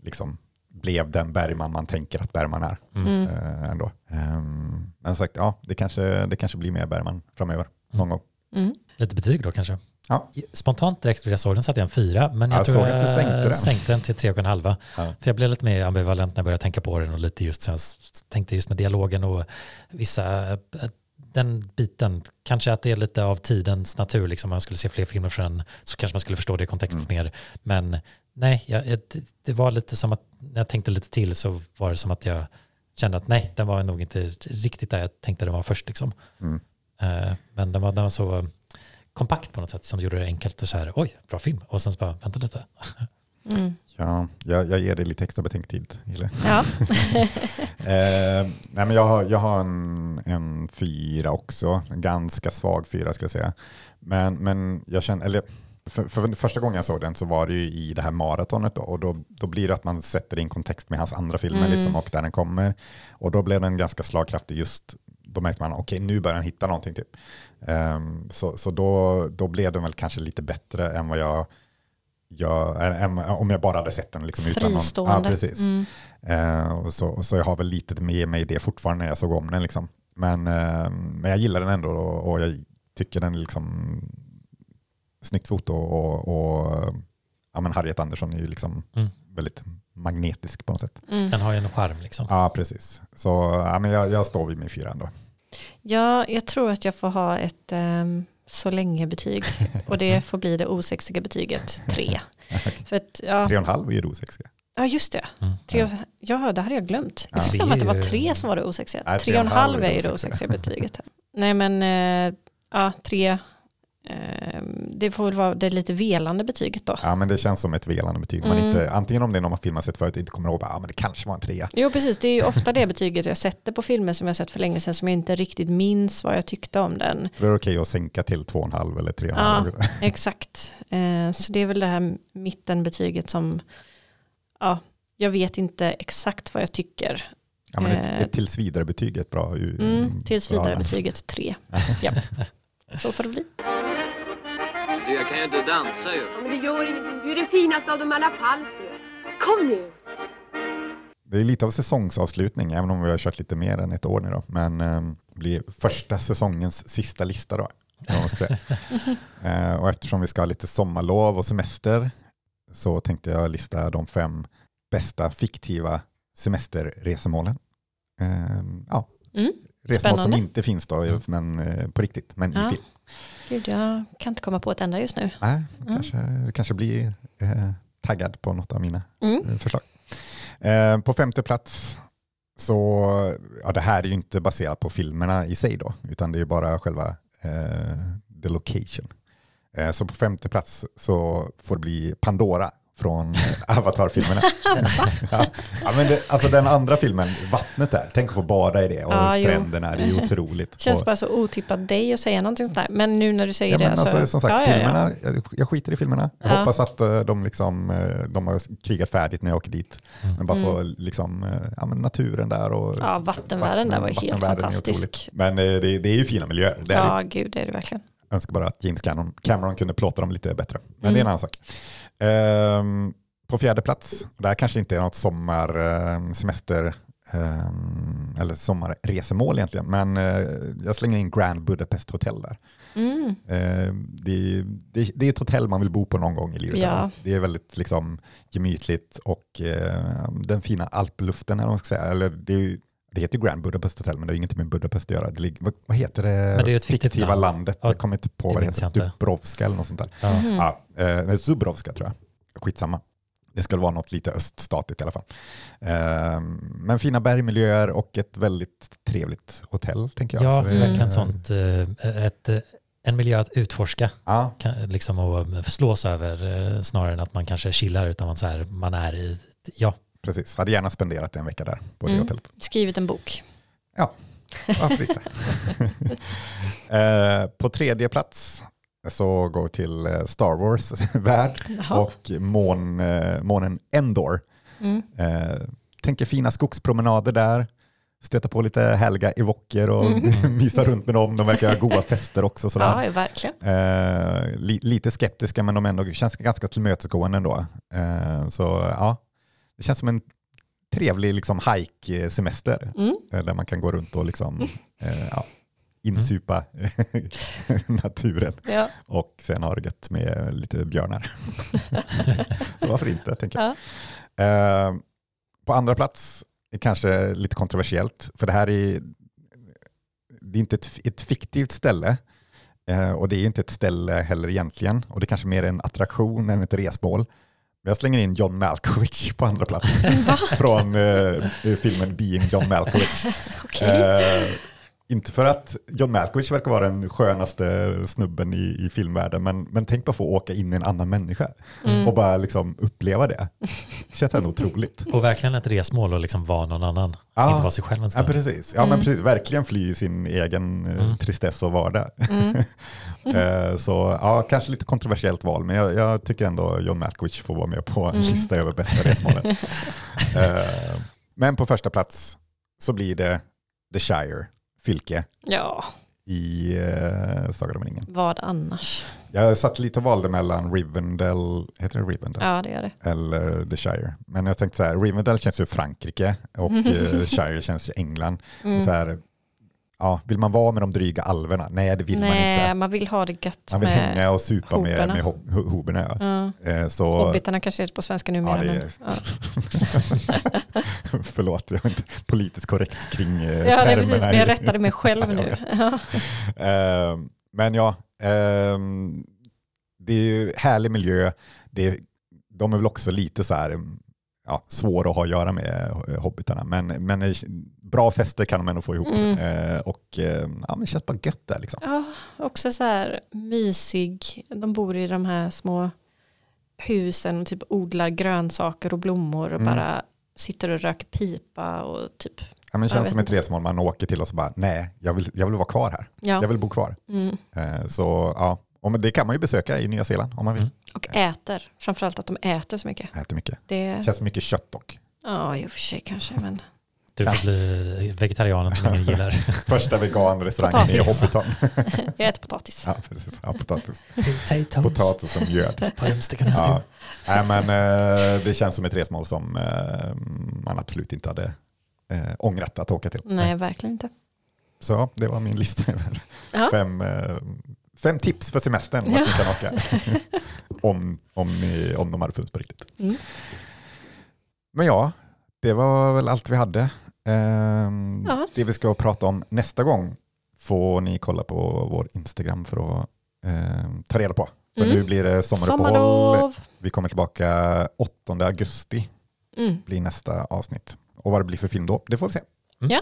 liksom blev den Bergman man tänker att Bergman är. Mm. Eh, ändå. Ehm, men sagt, ja, det kanske, det kanske blir mer Bergman framöver. Någon gång. Mm. Lite betyg då kanske? Ja. Spontant direkt när jag såg den satte jag en fyra, men jag, Jag tror såg jag att du sänkte den. sänkte den till tre och en halva. Ja. För jag blev lite mer ambivalent när jag började tänka på den och lite just jag tänkte just med dialogen och vissa, den biten, kanske att det är lite av tidens natur, liksom om man skulle se fler filmer från den så kanske man skulle förstå det i kontext Mm. mer. Men nej, jag, det- det var lite som att när jag tänkte lite till så var det som att jag kände att nej, den var nog inte riktigt där jag tänkte den var först. Liksom. Mm. Eh, Men den var, den var så kompakt på något sätt som gjorde det enkelt och så här, oj, bra film. Och sen så bara, vänta lite. Mm. Ja, jag, jag ger dig lite extra betänketid, Hille. Ja. *laughs* Eh, nej men jag har, jag har en, en fyra också, en ganska svag fyra ska jag säga. Men, men jag känner, eller för, för första gången jag såg den så var det ju i det här maratonet då, och då, då blir det att man sätter det i en kontext med hans andra filmer Mm. liksom, och där den kommer. Och då blev den ganska slagkraftig just, då märkte man okej nu börjar han hitta någonting typ. Ehm, så så då, då blev den väl kanske lite bättre än vad jag jag, om jag bara hade sett den liksom utan någon... Fristående. Ja, precis. Mm. Eh, och så, så jag har väl lite med mig det fortfarande när jag såg om den. Liksom. Men, eh, men jag gillar den ändå och, och jag tycker den är liksom snyggt foto och, och ja, men Harriet Andersson är ju liksom Mm. väldigt magnetisk på något sätt. Mm. Den har ju en charm liksom. Ja, precis. Så ja, men jag, jag står vid min fyra ändå. Ja, jag tror att jag får ha ett um, så länge betyg och det *laughs* får bli det osexiga betyget 3. *laughs* För att, ja. Tre och en halv är det osexiga. Ja, just det. Mm. Tre, ja, det hade jag glömt. Jag tyckte ja. att det var tre som var det osexiga. Nej, tre och en halv är ju det osexiga betyget. Nej, men äh, ja, tre. Äh, det får väl vara det lite velande betyget då. Ja, men det känns som ett velande betyg. Mm. Man inte, antingen om det är någon man filmat sett förut inte kommer ihåg, ja men det kanske var en trea. Jo, precis. Det är ju ofta det betyget jag sätter på filmer som jag sett för länge sedan som jag inte riktigt minns vad jag tyckte om den. För det är okej att sänka till två och en halv eller tre och en halv. Ja, *laughs* exakt. Eh, så det är väl det här mittenbetyget som ja, jag vet inte exakt vad jag tycker. Ja, men ett, ett eh, tills vidare betyg är ett bra... Mm, tills vidare betyget 3. *laughs* ja. Så får det bli. Du, jag kan ju inte dansa ju. Ja, men det gör ingenting. Du är den finaste av dem alla fall, Kom nu! Det är lite av säsongsavslutning, även om vi har kört lite mer än ett år nu. Då. Men eh, det blir första säsongens sista lista. Då, *laughs* eh, och eftersom vi ska ha lite sommarlov och semester så tänkte jag lista de fem bästa fiktiva semesterresemålen. Eh, ja. Mm. Resmål som inte finns då, mm. men eh, på riktigt, men ja. i film. Gud, jag kan inte komma på ett enda just nu. Nej, mm. kanske, kanske blir eh, taggad på något av mina mm. Eh, förslag. Eh, på femte plats så, ja det här är ju inte baserat på filmerna i sig då, utan det är bara själva eh, the location. Eh, så på femte plats så får det bli Pandora från Avatar-filmerna. *laughs* ja. ja, men det, alltså den andra filmen, vattnet där, tänk att få bada i det och ja, stränderna, jo. det är otroligt. Det *laughs* känns och, bara så otippat dig att säga någonting sånt där, men nu när du säger ja, det. Men alltså, som sagt, ja, filmerna, jag, jag skiter i filmerna. Jag hoppas att uh, de, liksom, uh, de har krigat färdigt när jag åker dit. Mm. Men bara få mm. liksom, ja, men naturen där och ja, vattenvärlden där var helt fantastisk. Men det, det, är ju fina miljöer. Det ja, det. gud det är det verkligen önskar bara att James Cameron, Cameron kunde plåta dem lite bättre. Men mm. det är en mm. annan sak. Um, på fjärde plats, det här kanske inte är något sommarsemester um, um, eller sommarresemål egentligen, men uh, jag slänger in Grand Budapest Hotel där. Mm. Uh, det, det, det, är ett hotell man vill bo på någon gång i livet. Ja. Det är väldigt liksom, gemytligt och uh, den fina alpluften, eller man ska säga. Eller det är det heter Grand Budapest Hotel, men det har ingenting med Budapest att göra. Det ligger, vad, vad heter det, men det är ett fiktiva land. landet? Ja, jag kommer inte på vad det heter. Dubrovska eller något sånt där. Ja. Mm. Ja, eh, Zubrovska tror jag. Skitsamma. Det ska vara något lite öststatligt i alla fall. Eh, men fina bergmiljöer och ett väldigt trevligt hotell, tänker jag. Ja, det, verkligen sånt. Eh, ett, en miljö att utforska ja. liksom, och slås över eh, snarare än att man kanske chillar utan man, så här, man är i, ja, Precis, hade gärna spenderat en vecka där på det mm. hotellet. Skrivit en bok. Ja, varför inte? *laughs* eh, på tredje plats så går vi till eh, Star Wars-värld *laughs* och mån, eh, månen Endor. Mm. Eh, tänker fina skogspromenader där, stöta på lite härliga evoker och mm. *laughs* mysa runt med dem. De verkar ha goda fester också. Sådär. Ja, verkligen. Eh, li, lite skeptiska men de ändå känns ganska tillmötesgående ändå. Eh, så ja, det känns som en trevlig liksom, hike-semester mm. Eh, där man kan gå runt och liksom, eh, ja, insupa mm. *laughs* naturen ja. och sen ha det gött med lite björnar. *laughs* Så varför inte, tänker jag. Ja. Eh, på andra plats, kanske lite kontroversiellt, för det här är, det är inte ett, ett fiktivt ställe eh, och det är inte ett ställe heller egentligen och det är kanske mer en attraktion än ett resmål. Jag slänger in John Malkovich på andra plats. Från eh, filmen Being John Malkovich. *laughs* okay. eh, inte för att John Malkovich verkar vara den skönaste snubben i, i filmvärlden, men, men tänk på att få åka in i en annan människa mm. och bara liksom uppleva det. Det känns ändå otroligt. Och verkligen ett resmål och liksom vara någon annan, ja, inte vara sig själv en stund. Ja, precis. Ja, mm. men precis. Verkligen fly sin egen eh, mm. tristess och vardag. Mm. *laughs* Eh, så ja, kanske lite kontroversiellt val, men jag, jag, tycker ändå John Malkovich får vara med på en mm. lista över bästa resmålen. *laughs* Eh, men på första plats så blir det The Shire fylke ja. i uh, Sagan om ringen. Vad annars? Jag satt lite och valde mellan Rivendell, heter det Rivendell? Ja, det gör det. Eller The Shire. Men jag tänkte så här, Rivendell känns ju Frankrike och uh, *laughs* Shire känns ju England. Mm. Så här, ja, vill man vara med de dryga alverna? Nej, det vill Nej, man inte. man vill ha det gött Man vill med hänga och supa med, hoberna. med ho- ho- hoberna. Ja. Eh, Så, Hobbitarna kanske är det på svenska numera. Ja, är- men, ja. *laughs* förlåt, jag är inte politiskt korrekt kring eh, ja, det är termerna precis, men jag rättade mig själv nu. *laughs* Ja. Eh, men ja, ehm, det är ju härlig miljö. Det är, de är väl också lite så här, ja, svåra att ha att göra med eh, hobbitarna. Men, men bra fester kan de ändå få ihop. Mm. Eh, och eh, ja, men det känns bara gött där liksom. Ja, också så här mysig. De bor i de här små husen och typ odlar grönsaker och blommor och Mm. bara sitter och röker pipa och typ. Ja, men det känns som ett resmål man åker till och så bara, nej, jag vill, jag vill vara kvar här. Ja. Jag vill bo kvar. Mm. Eh, så ja, och det kan man ju besöka i Nya Zeeland om man vill. Mm. Och äter. Framförallt att de äter så mycket. Äter mycket. Det, Det känns mycket kött dock. ja, i och för sig kanske. Men Du får bli vegetarianen som ingen gillar. *laughs* Första veganrestaurangen i. Hobbiton. *laughs* jag äter potatis. ja, precis. Ja, potatis. Potatis som göd. Ja. Nej, men, eh, det känns som ett resmål som eh, man absolut inte hade eh, ångrat att åka till. Nej, verkligen inte. Så det var min lista över Ja. fem, eh, fem tips för semestern vart ni kan åka. *laughs* om, om, ni, om de hade funnits på riktigt. Mm. Men ja, det var väl allt vi hade. Ehm, Ja. Det vi ska prata om nästa gång får ni kolla på vår Instagram för att ehm, ta reda på. För Mm. nu blir det sommaruppehåll. Sommarlov. Vi kommer tillbaka 8 augusti Mm. blir nästa avsnitt. Och vad det blir för film då, det får vi se. Mm. Ja.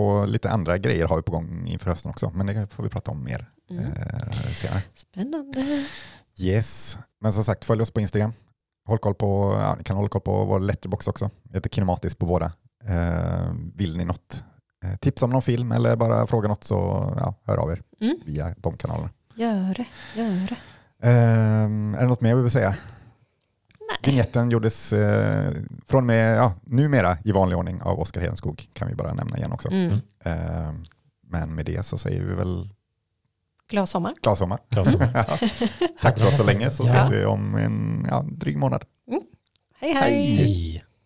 Och lite andra grejer har vi på gång inför hösten också, men det får vi prata om mer Mm. eh, senare. Spännande. Yes, men som sagt följ oss på Instagram. Håll koll på, ja, ni kan hålla koll på vår letterbox också. Jag heter Kinematisk på båda. Eh, vill ni något, eh, tips om någon film eller bara fråga något så ja, hör av er Mm. via de kanalerna. Gör det, gör det. Eh, är det något mer vi vill säga? Nej. Vignetten gjordes eh, från och med, ja, numera i vanlig ordning av Oskar Hedenskog kan vi bara nämna igen också. Mm. Eh, men med det så säger vi väl Glad sommar. glad sommar. Glad sommar. *laughs* Ja. Tack för oss så länge så Ja. ses vi om en ja, dryg månad. Hej hej. Hej. Hej.